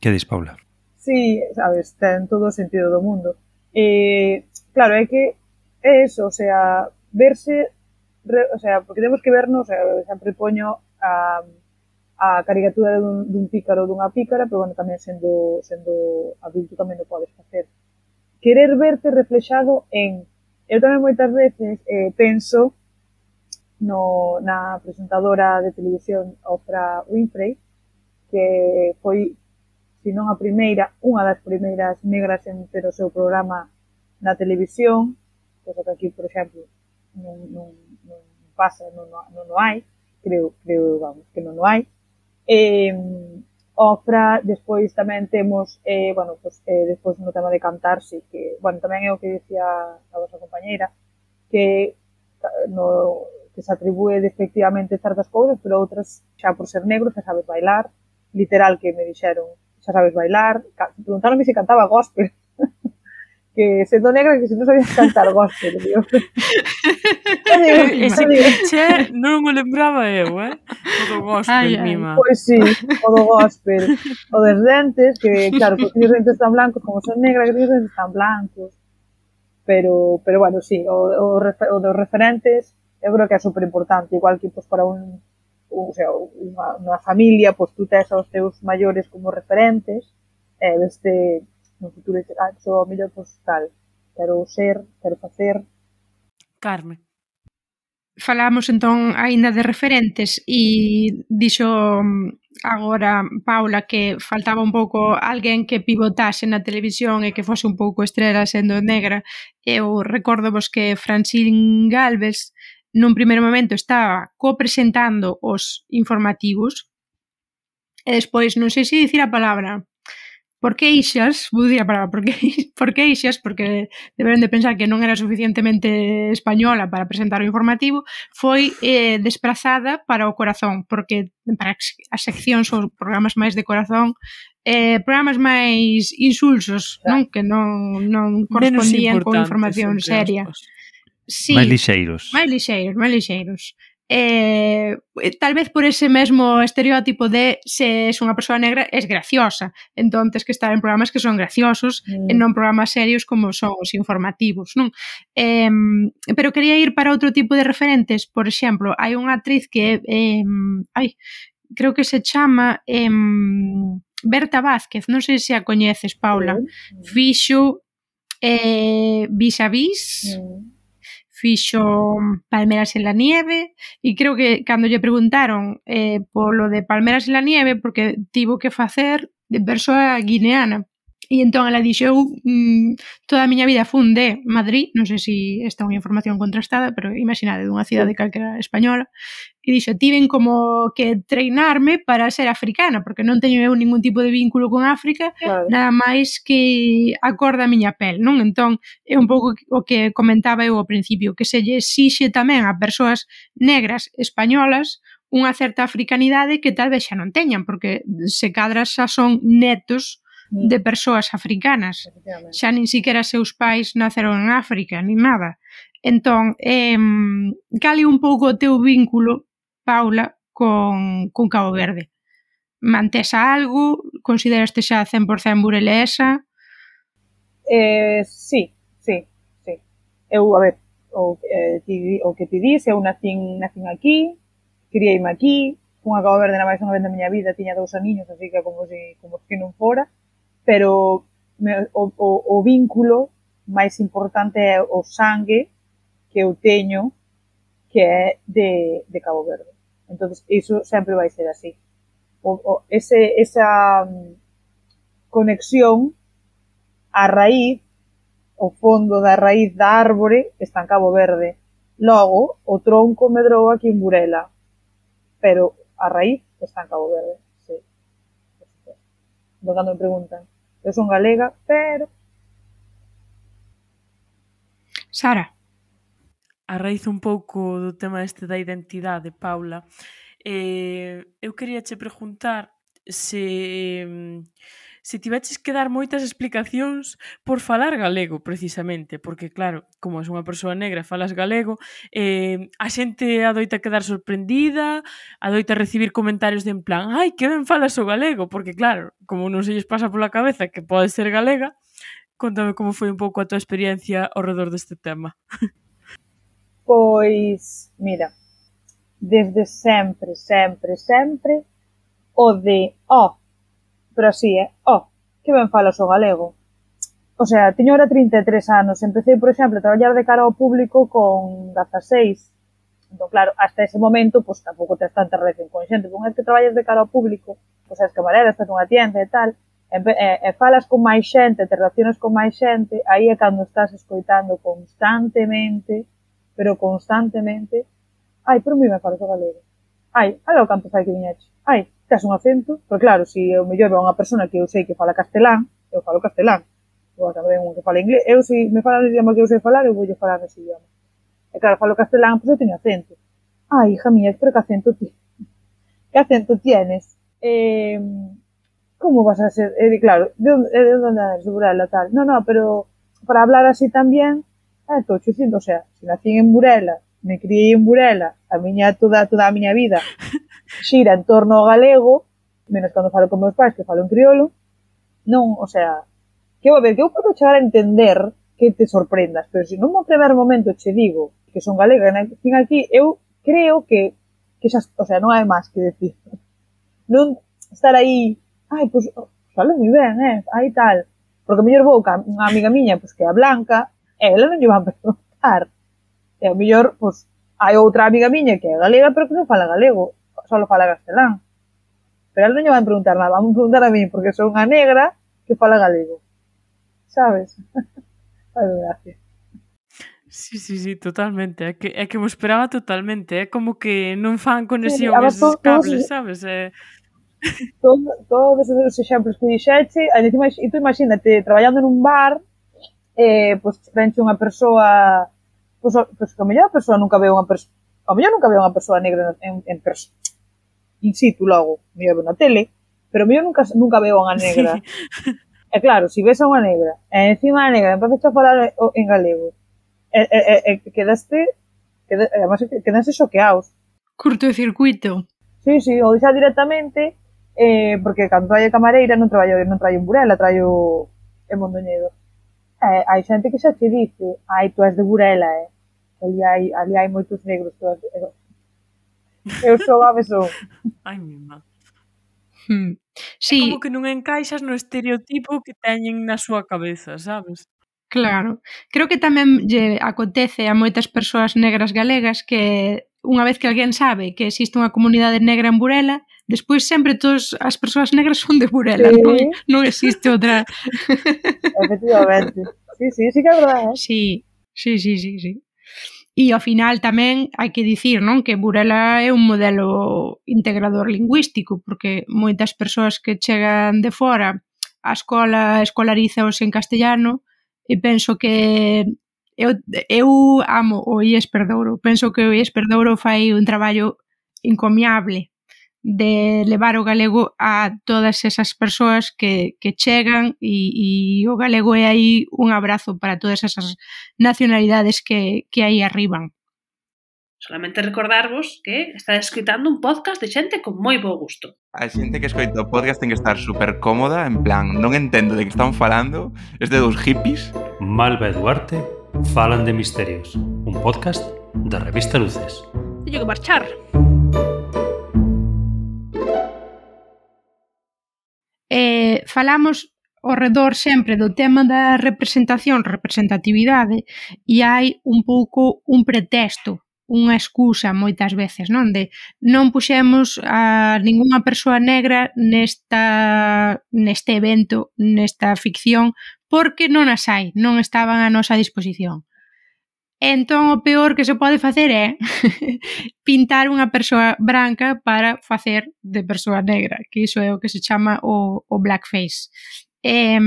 Que dis, Paula? Sí, sabes, ten todo o sentido do mundo. Eh, claro, é que é eso, o sea, verse, re, o sea, porque temos que vernos, o sea, sempre poño a, a caricatura dun, dun pícaro ou dunha pícara, pero bueno, tamén sendo, sendo adulto tamén o podes facer. Querer verte reflexado en... Eu tamén moitas veces eh, penso no, na presentadora de televisión Oprah Winfrey, que foi, se non a primeira, unha das primeiras negras en ter o seu programa na televisión, cosa que aquí, por exemplo, non, non, non pasa, non, non, non hai, creo, creo, vamos, que non o hai. Eh, Ofra, despois tamén temos, eh, bueno, pues, eh, despois no tema de cantar, sí, que, bueno, tamén é o que dicía a vosa compañeira, que no, que se atribúe despectivamente certas cousas, pero outras, xa por ser negro, xa sabes bailar, literal que me dixeron, xa sabes bailar, preguntaronme se cantaba gospel. que sendo negra que se non sabías cantar gospel, digo. Ese cliché non o lembraba eu, eh? O do gospel, ay, ay. mima. Pois pues sí, o do gospel. O dos dentes, que claro, porque os dentes tan blancos como son negra, que os dentes tan blancos. Pero, pero bueno, sí, o, o, o dos referentes eu creo que é super importante, igual que pues, para un o sea, unha, unha familia, pois tú tes aos teus maiores como referentes, e eh, desde no futuro dices, ah, sou o mellor, pois tal, quero ser, quero facer. Carmen. Falamos entón aínda de referentes e dixo mm, agora Paula que faltaba un pouco alguén que pivotase na televisión e que fose un pouco estrela sendo negra. Eu recordo vos que Francine Galvez nun primeiro momento estaba copresentando os informativos e despois non sei se dicir a palabra por que ixas, vou dicir a palabra por que, por que ixas, porque deberon de pensar que non era suficientemente española para presentar o informativo foi eh, desplazada para o corazón porque para as seccións ou programas máis de corazón eh, programas máis insulsos, non? Que non, non correspondían con información seria sí, máis lixeiros. Máis lixeiros, máis lixeiros. Eh, eh tal vez por ese mesmo estereótipo de se es unha persoa negra es graciosa entonces que estar en programas que son graciosos mm. e non programas serios como son os informativos non eh, pero quería ir para outro tipo de referentes por exemplo, hai unha actriz que eh, ai, creo que se chama eh, Berta Vázquez, non sei se a coñeces Paula, mm. fixo eh, vis a vis mm fixo Palmeras en la nieve e creo que cando lle preguntaron eh, polo de Palmeras en la nieve porque tivo que facer de persoa guineana. E entón ela dixo, eu mm, toda a miña vida fun de Madrid, non sei se si esta é unha información contrastada, pero imaginade dunha cidade calquera española, e dixo, tiven como que treinarme para ser africana, porque non teño eu ningún tipo de vínculo con África, claro. nada máis que a cor da miña pel, non? Entón, é un pouco o que comentaba eu ao principio, que se lle exixe tamén a persoas negras españolas unha certa africanidade que tal vez xa non teñan, porque se cadras xa son netos Mm. de persoas africanas. Xa nin siquiera seus pais naceron en África, nin nada. Entón, eh, cal un pouco o teu vínculo, Paula, con, con Cabo Verde? Mantes algo? Consideraste xa 100% burelesa? Eh, sí, sí, sí. Eu, a ver, o, eh, ti, o que ti dís, eu nacín, nacín aquí, criei-me aquí, cunha Cabo Verde na máis unha vez da miña vida, tiña dous aniños, así que como se, como se non fora pero me, o, o, o vínculo máis importante é o sangue que eu teño que é de, de Cabo Verde. Entón, iso sempre vai ser así. O, o, ese, esa mm, conexión a raíz, o fondo da raíz da árbore está en Cabo Verde. Logo, o tronco medrou aquí en Burela, pero a raíz está en Cabo Verde. Sí. Entón, cando me preguntan, Eu son galega, pero... Sara. A raíz un pouco do tema este da identidade, Paula, eh, eu quería che preguntar se se tiveches que dar moitas explicacións por falar galego, precisamente, porque, claro, como és unha persoa negra falas galego, eh, a xente adoita quedar sorprendida, adoita recibir comentarios de en plan, ai, que ben falas o galego, porque, claro, como non se lles pasa pola cabeza que pode ser galega, contame como foi un pouco a tua experiencia ao redor deste tema. Pois, mira, desde sempre, sempre, sempre, o de, oh, pero así é, oh, que ben falas o galego. O sea, teño ahora 33 anos, empecé, por exemplo, a traballar de cara ao público con 16. Entón, claro, hasta ese momento, pois, pues, tampouco tens tanta relación con xente. Unha vez que traballas de cara ao público, pois, pues, as camareras, estás nunha tienda e tal, e, e, e falas con máis xente, te relacionas con máis xente, aí é cando estás escoitando constantemente, pero constantemente, ai, pero mi me falas o galego. Ai, alo canto fai que viñeche. Ai, tes un acento, pero claro, se si eu mellor veo unha persona que eu sei que fala castelán, eu falo castelán, ou tamén un que fala inglés, eu se si me falan o idioma que eu sei falar, eu voulle falar ese idioma. E claro, falo castelán, pois pues eu teño acento. Ah, hija mía, pero que acento ti? Que acento tienes? Eh, como vas a ser? Eh, claro, de onde, eh, de onde eres, de Burela, tal. No, no, pero para hablar así también, ah, eh, estou dicindo, o sea, se nací en Burela, me criei en Burela, a miña toda toda a miña vida xira en torno ao galego, menos cando falo con meus pais que falo en criolo, non, o sea, que a ver, que eu podo chegar a entender que te sorprendas, pero se non mo primer momento che digo que son galega, fin aquí, eu creo que, que xa, o sea, non hai máis que decir. Non estar aí, ai, pois, pues, falo moi ben, eh, aí tal, porque mellor vou ca unha amiga miña, pois, pues, que é a blanca, e ela non lle van preguntar. E ao mellor, pois, pues, hai outra amiga miña que é galega, pero que non fala galego solo fala castelán. Pero ela non lle van preguntar nada, van preguntar a mí, porque son unha negra que fala galego. Sabes? Ai, gracia. Sí, sí, sí, totalmente. É que, é que me esperaba totalmente. É como que non fan conexión sí, aos todos, cables, todos, sabes? É... Todo, todos os exemplos que dixeche, e tú imagínate, traballando nun bar, eh, pois pues, venche unha persoa, pois, pues, pois pues, que a mellor a persoa nunca veu unha persoa, a mellor nunca veu unha persoa negra en, en, persoa, in situ logo, mellor na tele, pero mellor nunca, nunca veo unha negra. Sí. E claro, se si ves a unha negra, e encima a negra empezas a falar en galego, e, e, e, e quedaste, quedaste, además, quedaste xoqueados. Curto de circuito. Sí, sí, ou xa directamente, eh, porque cando traio camareira non traballo, non traio en Burela, traio en Mondoñedo. Eh, hai xente que xa te dice, ai, tú és de Burela, eh? Ali hai, ali hai moitos negros, tú és, Eu sou a besou. Ai, mima. Hmm. Sí. É como que non encaixas no estereotipo que teñen na súa cabeza, sabes? Claro. Creo que tamén lle acontece a moitas persoas negras galegas que unha vez que alguén sabe que existe unha comunidade negra en Burela, despois sempre todas as persoas negras son de Burela, sí. non, non existe outra. Efectivamente. Sí, sí, sí que é verdade. Eh? Sí, sí, sí, sí. sí. E ao final tamén hai que dicir non que Burela é un modelo integrador lingüístico, porque moitas persoas que chegan de fora a escola escolarizaos en castellano e penso que eu, eu amo o IES Perdouro, penso que o IES Perdouro fai un traballo encomiable de levar o galego a todas esas persoas que, que chegan e, e o galego é aí un abrazo para todas esas nacionalidades que, que aí arriban. Solamente recordarvos que está escritando un podcast de xente con moi bo gusto. A xente que escoita o podcast ten que estar super cómoda, en plan, non entendo de que están falando, es de dos hippies. Malva e Duarte falan de misterios, un podcast da revista Luces. Teño que marchar. falamos ao redor sempre do tema da representación, representatividade, e hai un pouco un pretexto, unha excusa moitas veces, non? De non puxemos a ningunha persoa negra nesta neste evento, nesta ficción, porque non as hai, non estaban a nosa disposición. Entón, o peor que se pode facer é pintar unha persoa branca para facer de persoa negra, que iso é o que se chama o, o blackface. Eh,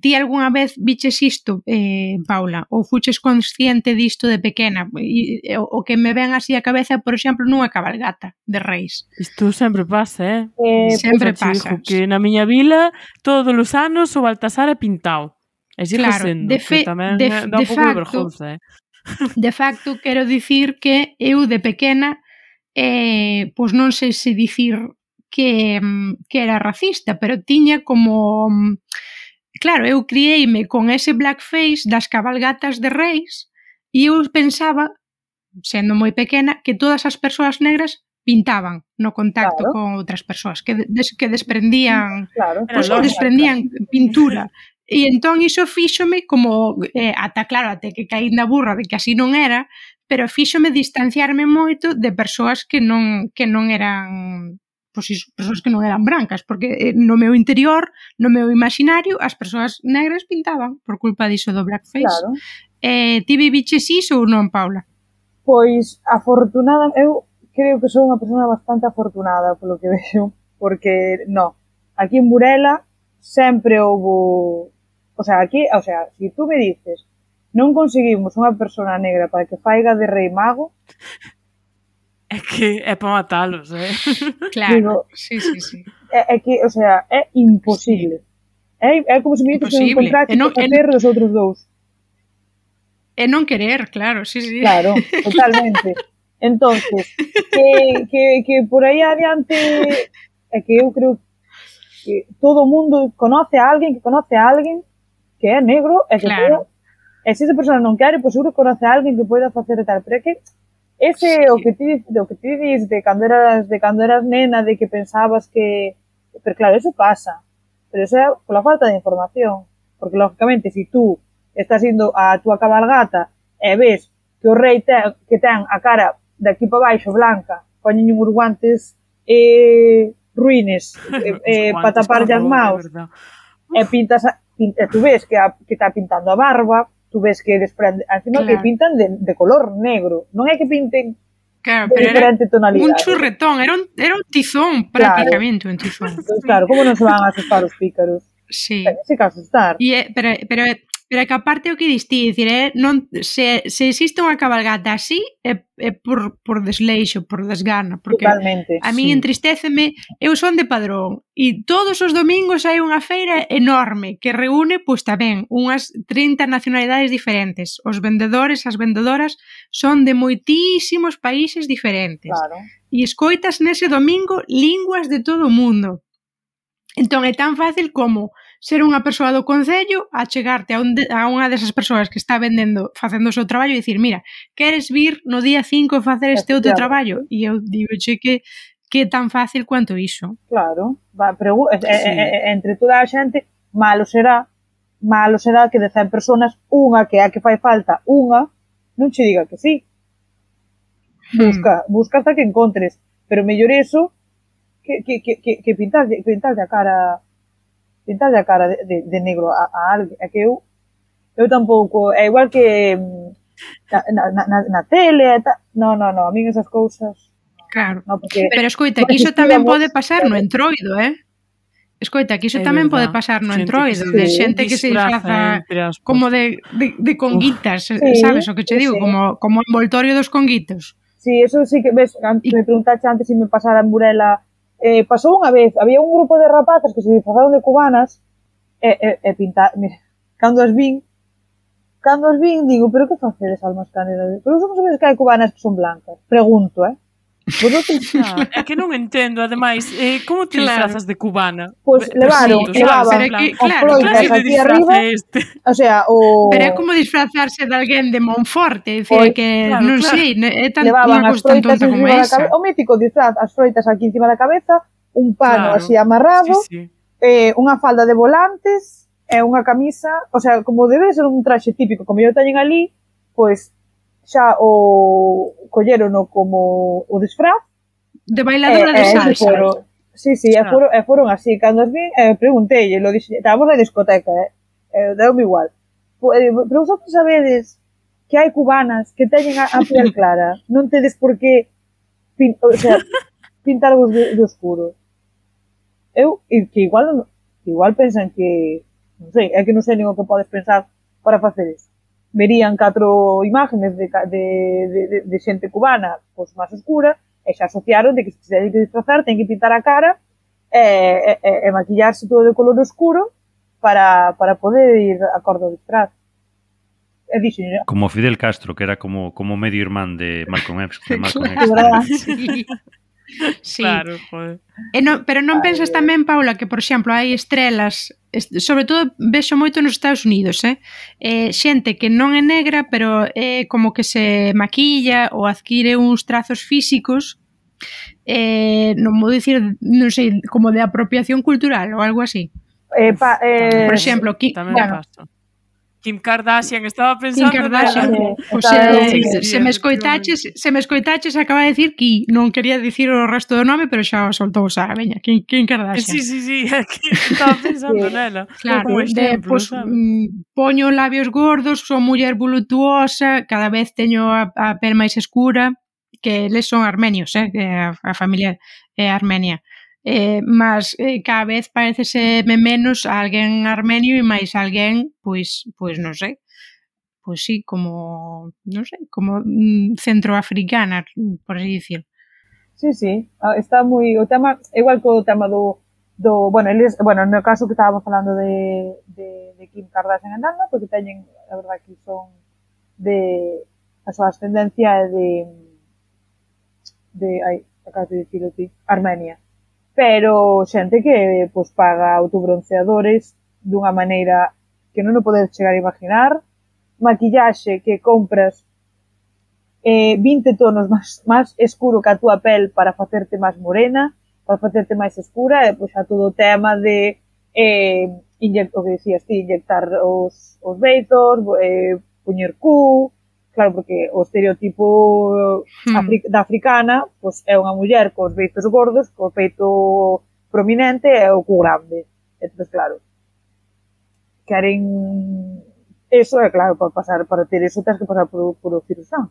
ti algunha vez viches isto, eh, Paula, ou fuches consciente disto de pequena? E, o, o que me ven así a cabeza, por exemplo, nunha cabalgata de reis. Isto sempre pasa, eh? eh sempre pues, pasa. Que na miña vila, todos os anos, o Baltasar é pintado. E sigue claro, sendo, de fe, que tamén de, dá un pouco de, facto, de vergonza, eh? De facto, quero dicir que eu de pequena eh, pois non sei se dicir que, mm, que era racista, pero tiña como... Mm, claro, eu crieime con ese blackface das cabalgatas de reis e eu pensaba, sendo moi pequena, que todas as persoas negras pintaban no contacto claro. con outras persoas que des, que desprendían, claro. pois, desprendían pintura E entón iso fíxome como, eh, ata claro, até que caí na burra de que así non era, pero fíxome distanciarme moito de persoas que non, que non eran pois iso, persoas que non eran brancas, porque eh, no meu interior, no meu imaginario, as persoas negras pintaban por culpa diso do blackface. Claro. Eh, ti viviches iso ou non, Paula? Pois, afortunada, eu creo que sou unha persona bastante afortunada polo que vexo, porque, no, aquí en Burela sempre houbo O sea, aquí, o sea, si tú me dices non conseguimos unha persona negra para que faiga de rei mago, É que é para matalos, eh? Claro, Digo, sí, sí, sí. É, é que, o sea, é imposible. Sí. É, é como se me dices que encontraste non, a perro dos outros dous. É non querer, claro, sí, sí. Claro, totalmente. entonces que, que, que por aí adiante é que eu creo que todo o mundo conoce a alguén que conoce a alguén que é negro e que claro. Poda, e se esa persona non quere, pois seguro conoce a alguén que poida facer e tal, pero é que ese sí. o que ti o que ti dis de cando eras de cando eras nena de que pensabas que pero claro, eso pasa. Pero eso é pola falta de información, porque lógicamente se si tú estás indo a túa cabalgata e ves que o rei ten, que ten a cara de aquí para baixo blanca, poñen uns guantes eh, ruines eh, eh, para tapar as maus. E pintas a, pinta, eh, tú ves que, a, que está pintando a barba, tú ves que desprende, encima claro. que pintan de, de color negro, non é que pinten Claro, de pero diferente era tonalidade. un churretón, era un, era un tizón prácticamente, claro. un tizón. Pues, claro, como non se van a asustar os pícaros? Sí. Tense que asustar. E, eh, pero, pero Pero que aparte o que distí, dicir, eh, non, se, se existe unha cabalgata así, é, é por, por desleixo, por desgana, porque Totalmente, a mí sí. entristeceme, eu son de Padrón, e todos os domingos hai unha feira enorme que reúne, pois tamén, unhas 30 nacionalidades diferentes. Os vendedores, as vendedoras, son de moitísimos países diferentes. Claro. E escoitas nese domingo linguas de todo o mundo. Entón é tan fácil como ser unha persoa do concello, achegarte a, un de, a unha desas persoas que está vendendo, facendo o seu traballo e dicir, mira, queres vir no día 5 facer este outro traballo? E eu digo che que que tan fácil quanto iso. Claro, va, pregu eh, sí. e, e, eh, entre toda a xente, malo será, malo será que de 100 personas, unha que é a que fai falta, unha, non che diga que sí. Hmm. Busca, hmm. busca hasta que encontres, pero mellor eso que, que, que, que, que pintarlle, pintarlle a cara pintarlle a cara de, de, de negro a, a alguén. É que eu, eu tampouco, é igual que mm, na, na, na, na tele, e ta... no, no, no, a min esas cousas... Claro, no, porque, pero escoita, que iso tamén pode pasar no entroido, eh? Escoita, que iso é tamén verdad. pode pasar no entroido, de xente que se disfraza como de, de, de conguitas, Uf, eh, sabes sí, o que che digo, sí. como, como envoltorio dos conguitos. Sí, eso sí que ves, antes, y... me preguntaste antes se si me pasara en Burela Eh, pasou unha vez, había un grupo de rapazas que se disfrazaron de cubanas e, e, e pintar, mira, cando as vin, cando as vin, digo, pero que facedes almas canedas? Pero somos as que hai cubanas que son blancas. Pregunto, eh? Vos te... ah, é que non entendo, ademais, eh, como te claro. disfrazas de cubana? Pois pues, levaron, sí, levaban claro, que, claro, claro, aquí arriba, este. o sea, o... Pero é como disfrazarse de alguén de Monforte, é dicir, pues, que claro, non claro. sei, é tan, levaban as froitas como esa. Cabe... O mítico disfraz, as froitas aquí encima da cabeza, un pano claro. así amarrado, sí, sí. Eh, unha falda de volantes, e unha camisa, o sea, como debe ser un traxe típico, como yo teñen ali, pois pues, xa o collerono como o disfraz de bailadora e, de eh, salsa. Foron, sí, sí, ah. e foron, e foron así. Cando as vi, eh, preguntei, lo dixen, estábamos na discoteca, eh, eh deu-me igual. Eh, pero vosotros sabedes que hai cubanas que teñen a, a piel clara, non tedes por que pin, o sea, pintarvos de, de oscuro. Eu, e que igual, igual pensan que, non sei, é que non sei nin o que podes pensar para facer isto verían catro imágenes de, de, de, de xente cubana pois, máis oscura e xa asociaron de que se teñen que disfrazar, ten que pintar a cara e, e, e maquillarse todo de color oscuro para, para poder ir a cor do disfraz. E dixen, como Fidel Castro, que era como, como medio irmán de Malcolm X. De Malcolm X. Sí. sí. Claro, joder. E non, pero non pensas tamén, Paula, que, por exemplo, hai estrelas sobre todo vexo moito nos Estados Unidos, eh? eh xente que non é negra, pero é eh, como que se maquilla ou adquire uns trazos físicos eh, non vou dicir, non sei, como de apropiación cultural ou algo así. Eh, pa, eh, Por exemplo, qui, bueno, pasa. Kim Kardashian estaba pensando Kim Kardashian. De... Eh, o sea, sí, sí, eh, se me escoitaches, se me escoitaches acaba de decir que non quería dicir o resto do nome, pero xa o soltou, xa, veña, Kim, Kim Kardashian. Sí, sí, sí, estaba pensando sí. nela. Claro, como exemplo, de, pues, mm, poño labios gordos, son muller voluptuosa, cada vez teño a, a pel máis escura, que eles son armenios, eh, a, a familia é armenia eh, mas eh, cada vez pareceseme menos a alguén armenio e máis a alguén, pois, pois non sei, pois sí, como, non sei, como mm, centroafricana, por así dicir. Sí, sí, está moi, o tema, igual que o tema do, do bueno, eles, bueno, no caso que estábamos falando de, de, de Kim Kardashian e Nana, porque teñen, a verdad que son de, a súa ascendencia é de, de, ai, acabas de dicirlo ti, Armenia pero xente que pois, paga autobronceadores dunha maneira que non o podes chegar a imaginar, maquillaxe que compras eh, 20 tonos máis, máis escuro que a túa pel para facerte máis morena, para facerte máis escura, e pois a todo o tema de eh, inyecto, o que dicías ti, inyectar os, os beitos, eh, puñer cu, claro, porque o estereotipo hmm. Afri da africana pois, é unha muller cos peitos gordos, co peito prominente e o cu grande. Entón, claro, queren eso, é claro, para pasar para ter eso tens que pasar por, por o cirurxán.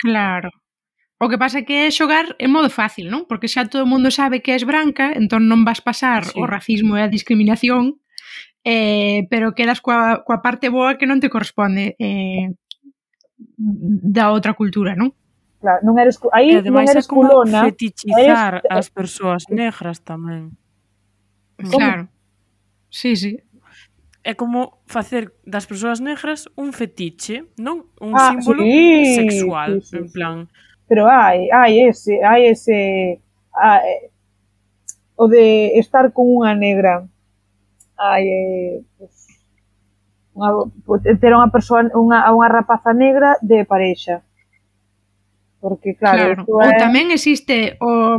Claro. O que pasa é que é xogar en modo fácil, non? Porque xa todo o mundo sabe que és branca, entón non vas pasar sí. o racismo e a discriminación, eh, pero quedas coa, coa parte boa que non te corresponde. Eh, da outra cultura, non? Claro, non eres, aí non eres culona. fetichizar eres... Eh, as persoas negras tamén. ¿Cómo? Claro. Sí, sí. É como facer das persoas negras un fetiche, non un ah, símbolo sí, sexual, sí, sí, en plan. Pero hai, hai ese, hai ese hai, o de estar con unha negra. Hai eh, pues, unha, ter unha persoa unha, unha rapaza negra de parexa porque claro, claro. ou é... tamén existe o,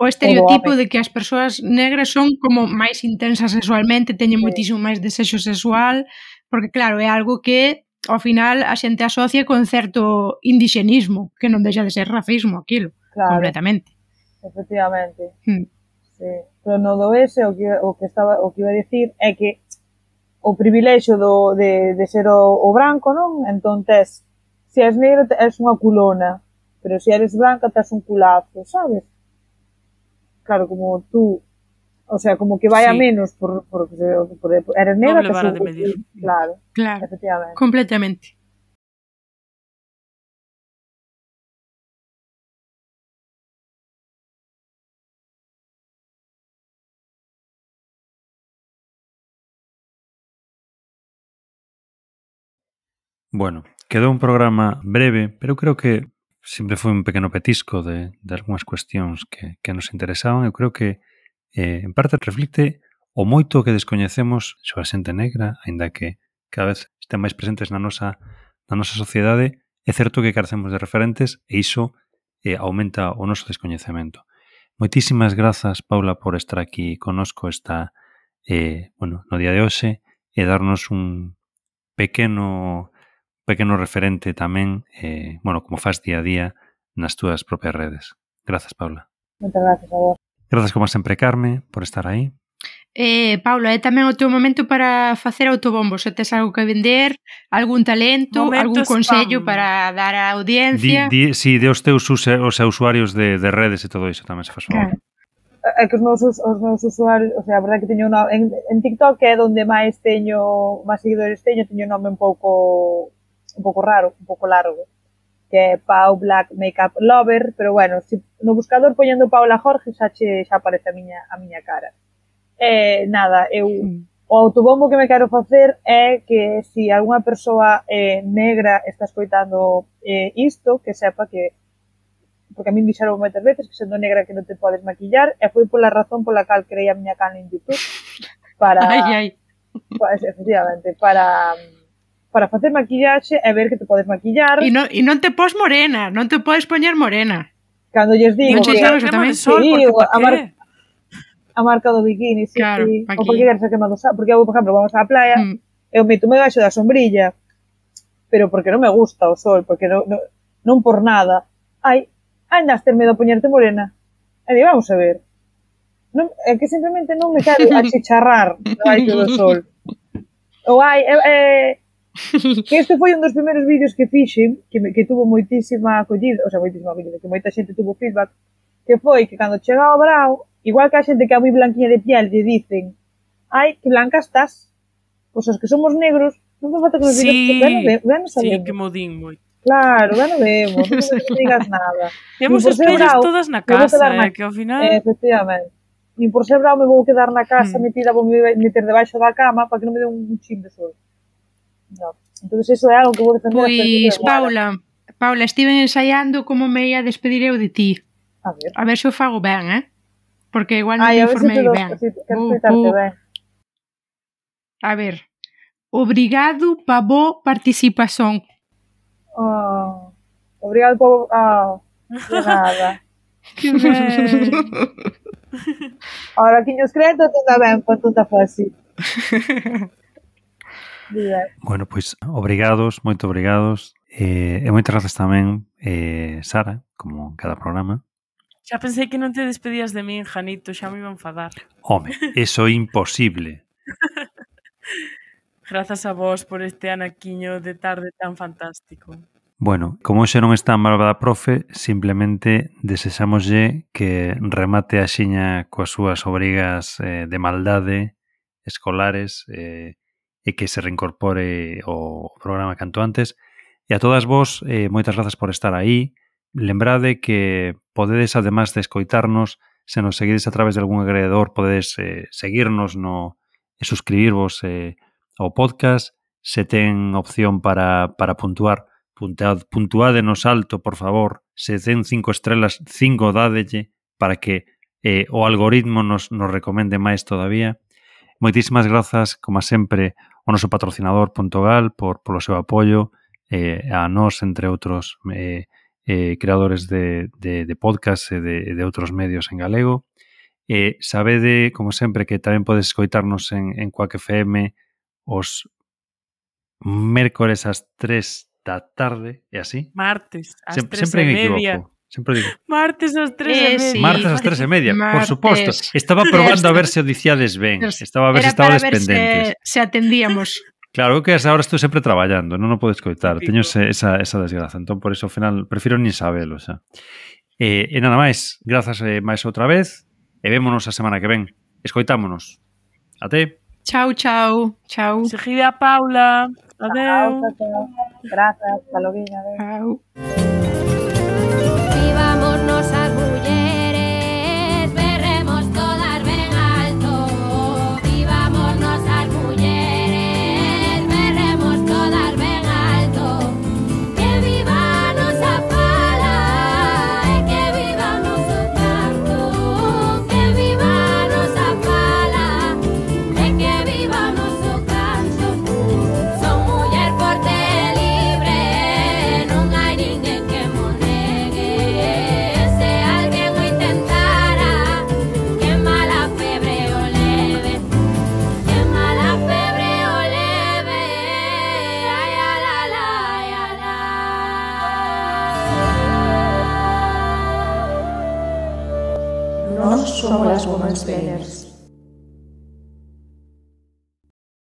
o estereotipo de que as persoas negras son como máis intensas sexualmente, teñen sí. moitísimo máis desexo sexual, porque claro, é algo que ao final a xente asocia con certo indixenismo, que non deixa de ser racismo aquilo, claro. completamente. Efectivamente. Hmm. Sí. Pero no do ese o que, o que estaba o que iba a dicir é que o privilexio do, de, de ser o, o branco, non? Entón tes, se és negro, tes unha culona, pero se eres branca, tes un culazo, sabes? Claro, como tú, o sea, como que vai a Sí. menos por, por, por, por eres negra, tes un-. Claro, Claro, efectivamente. completamente. Bueno, quedou un programa breve, pero creo que sempre foi un pequeno petisco de, de algunhas cuestións que, que nos interesaban. Eu creo que, eh, en parte, reflicte o moito que descoñecemos sobre a xente negra, aínda que cada vez estén máis presentes na nosa, na nosa sociedade, é certo que carecemos de referentes e iso eh, aumenta o noso descoñecemento. Moitísimas grazas, Paula, por estar aquí conosco esta, eh, bueno, no día de hoxe e darnos un pequeno pequeno referente tamén, eh, bueno, como faz día a día nas túas propias redes. Grazas, Paula. Moitas grazas a vos. Grazas como sempre, Carme, por estar aí. Eh, Paula, é tamén o teu momento para facer autobombo, se tes algo que vender, algún talento, momento algún consello spam. para dar á audiencia. Di, di, si, de os teus use, os usuarios de, de redes e todo iso tamén se faz favor. Claro. É que os meus, os meus usuarios, o sea, a verdade que teño una, en, en TikTok é onde máis teño, máis seguidores teño, teño un nome un pouco un pouco raro, un pouco largo, que é Pau Black Makeup Lover, pero bueno, si no buscador poñendo Paula Jorge xa che, xa aparece a miña a miña cara. Eh, nada, eu o autobombo que me quero facer é que se si algunha persoa eh, negra está escoitando eh, isto, que sepa que porque a min dixeron moitas veces que sendo negra que non te podes maquillar, e foi pola razón pola cal creei a miña canal en YouTube para ai, ai. Pues, efectivamente, para para facer maquillaxe e ver que te podes maquillar. E non, e non te pos morena, non te podes poñer morena. Cando lles digo... Non che sabes tamén sol, sí, porque a, mar, a marca do bikini, sí, claro, sí. Aquí. O porque queres que mando sal, porque eu, por exemplo, vamos á playa, mm. eu me baixo da sombrilla, pero porque non me gusta o sol, porque non, non, non por nada. Ai, andas ter medo a poñerte morena. E di, vamos a ver. Non, é que simplemente non me cabe achicharrar baixo do sol. Ou ai, eh, eh, que este foi un dos primeiros vídeos que fixen, que, que tuvo moitísima acollida, o sea, moitísima acollida, que moita xente tuvo feedback, que foi que cando chega ao brao, igual que a xente que é moi blanquiña de piel lle dicen, ai, que blanca estás, pois os que somos negros, non me falta que nos sí, digas, ben, ben, ben, sí, que mo din moi. Claro, ben, vemos, non me digas nada. Temos espellos todas na casa, na... Eh, que ao final... Eh, efectivamente. Nin por ser bravo me vou quedar na casa hmm. metida, vou me meter debaixo da cama para que non me dé un chin de sol. No. entonces eso é algo que vou defender. Pois, Paula, Paula, estive ensaiando como me ia despedir eu de ti. A ver. A ver se o fago ben, eh? Porque igual non me informei si ben. Si, uh, uh. ben. A ver. Obrigado pa bo participación. Oh, obrigado pa. Oh, de nada. que ben. Ora, que nos credo, tudo ben, para tudo fácil. Bueno, pois obrigados, moito obrigados. Eh, e moitas grazas tamén, eh, Sara, como cada programa. Xa pensei que non te despedías de min, Janito, xa me iba a enfadar. Home, eso é imposible. grazas a vos por este anaquiño de tarde tan fantástico. Bueno, como xe non está malvada profe, simplemente desexámoslle que remate a xiña coas súas obrigas eh, de maldade escolares eh, e que se reincorpore o programa canto antes. E a todas vos, eh, moitas grazas por estar aí. Lembrade que podedes, además de escoitarnos, se nos seguides a través de algún agregador, podedes eh, seguirnos no, e suscribirvos eh, ao podcast. Se ten opción para, para puntuar, puntead, puntuádenos alto, por favor. Se ten cinco estrelas, cinco dádelle para que eh, o algoritmo nos, nos recomende máis todavía. Moitísimas grazas, como sempre, ao noso patrocinador Pontogal por polo seu apoio, eh, a nós, entre outros eh, eh, creadores de, de, de podcast e de, de outros medios en galego. Eh, sabede, como sempre, que tamén podes escoitarnos en, en Quack FM os mércores ás 3 da tarde, e así? Martes, ás 3 e media. Equivoco. Sempre digo. Martes ás tres eh, e media. Sí, Martes ás tres e media, Martes. por suposto. Estaba probando a ver se o diciades ben. Estaba a ver Era se estabais pendentes. Se, se atendíamos. Claro, que esa hora estou sempre traballando, non o podo escoitar. Teño esa, esa desgraza. Entón, por iso, ao final, prefiro nin sabelo. Xa. Eh, e nada máis, grazas eh, máis outra vez e vémonos a semana que ven. Escoitámonos. Até. Chao, chao. Chao. Seguida Paula. Adeu. Chao, chao. Grazas. Hasta logo. Chao. woman's banners.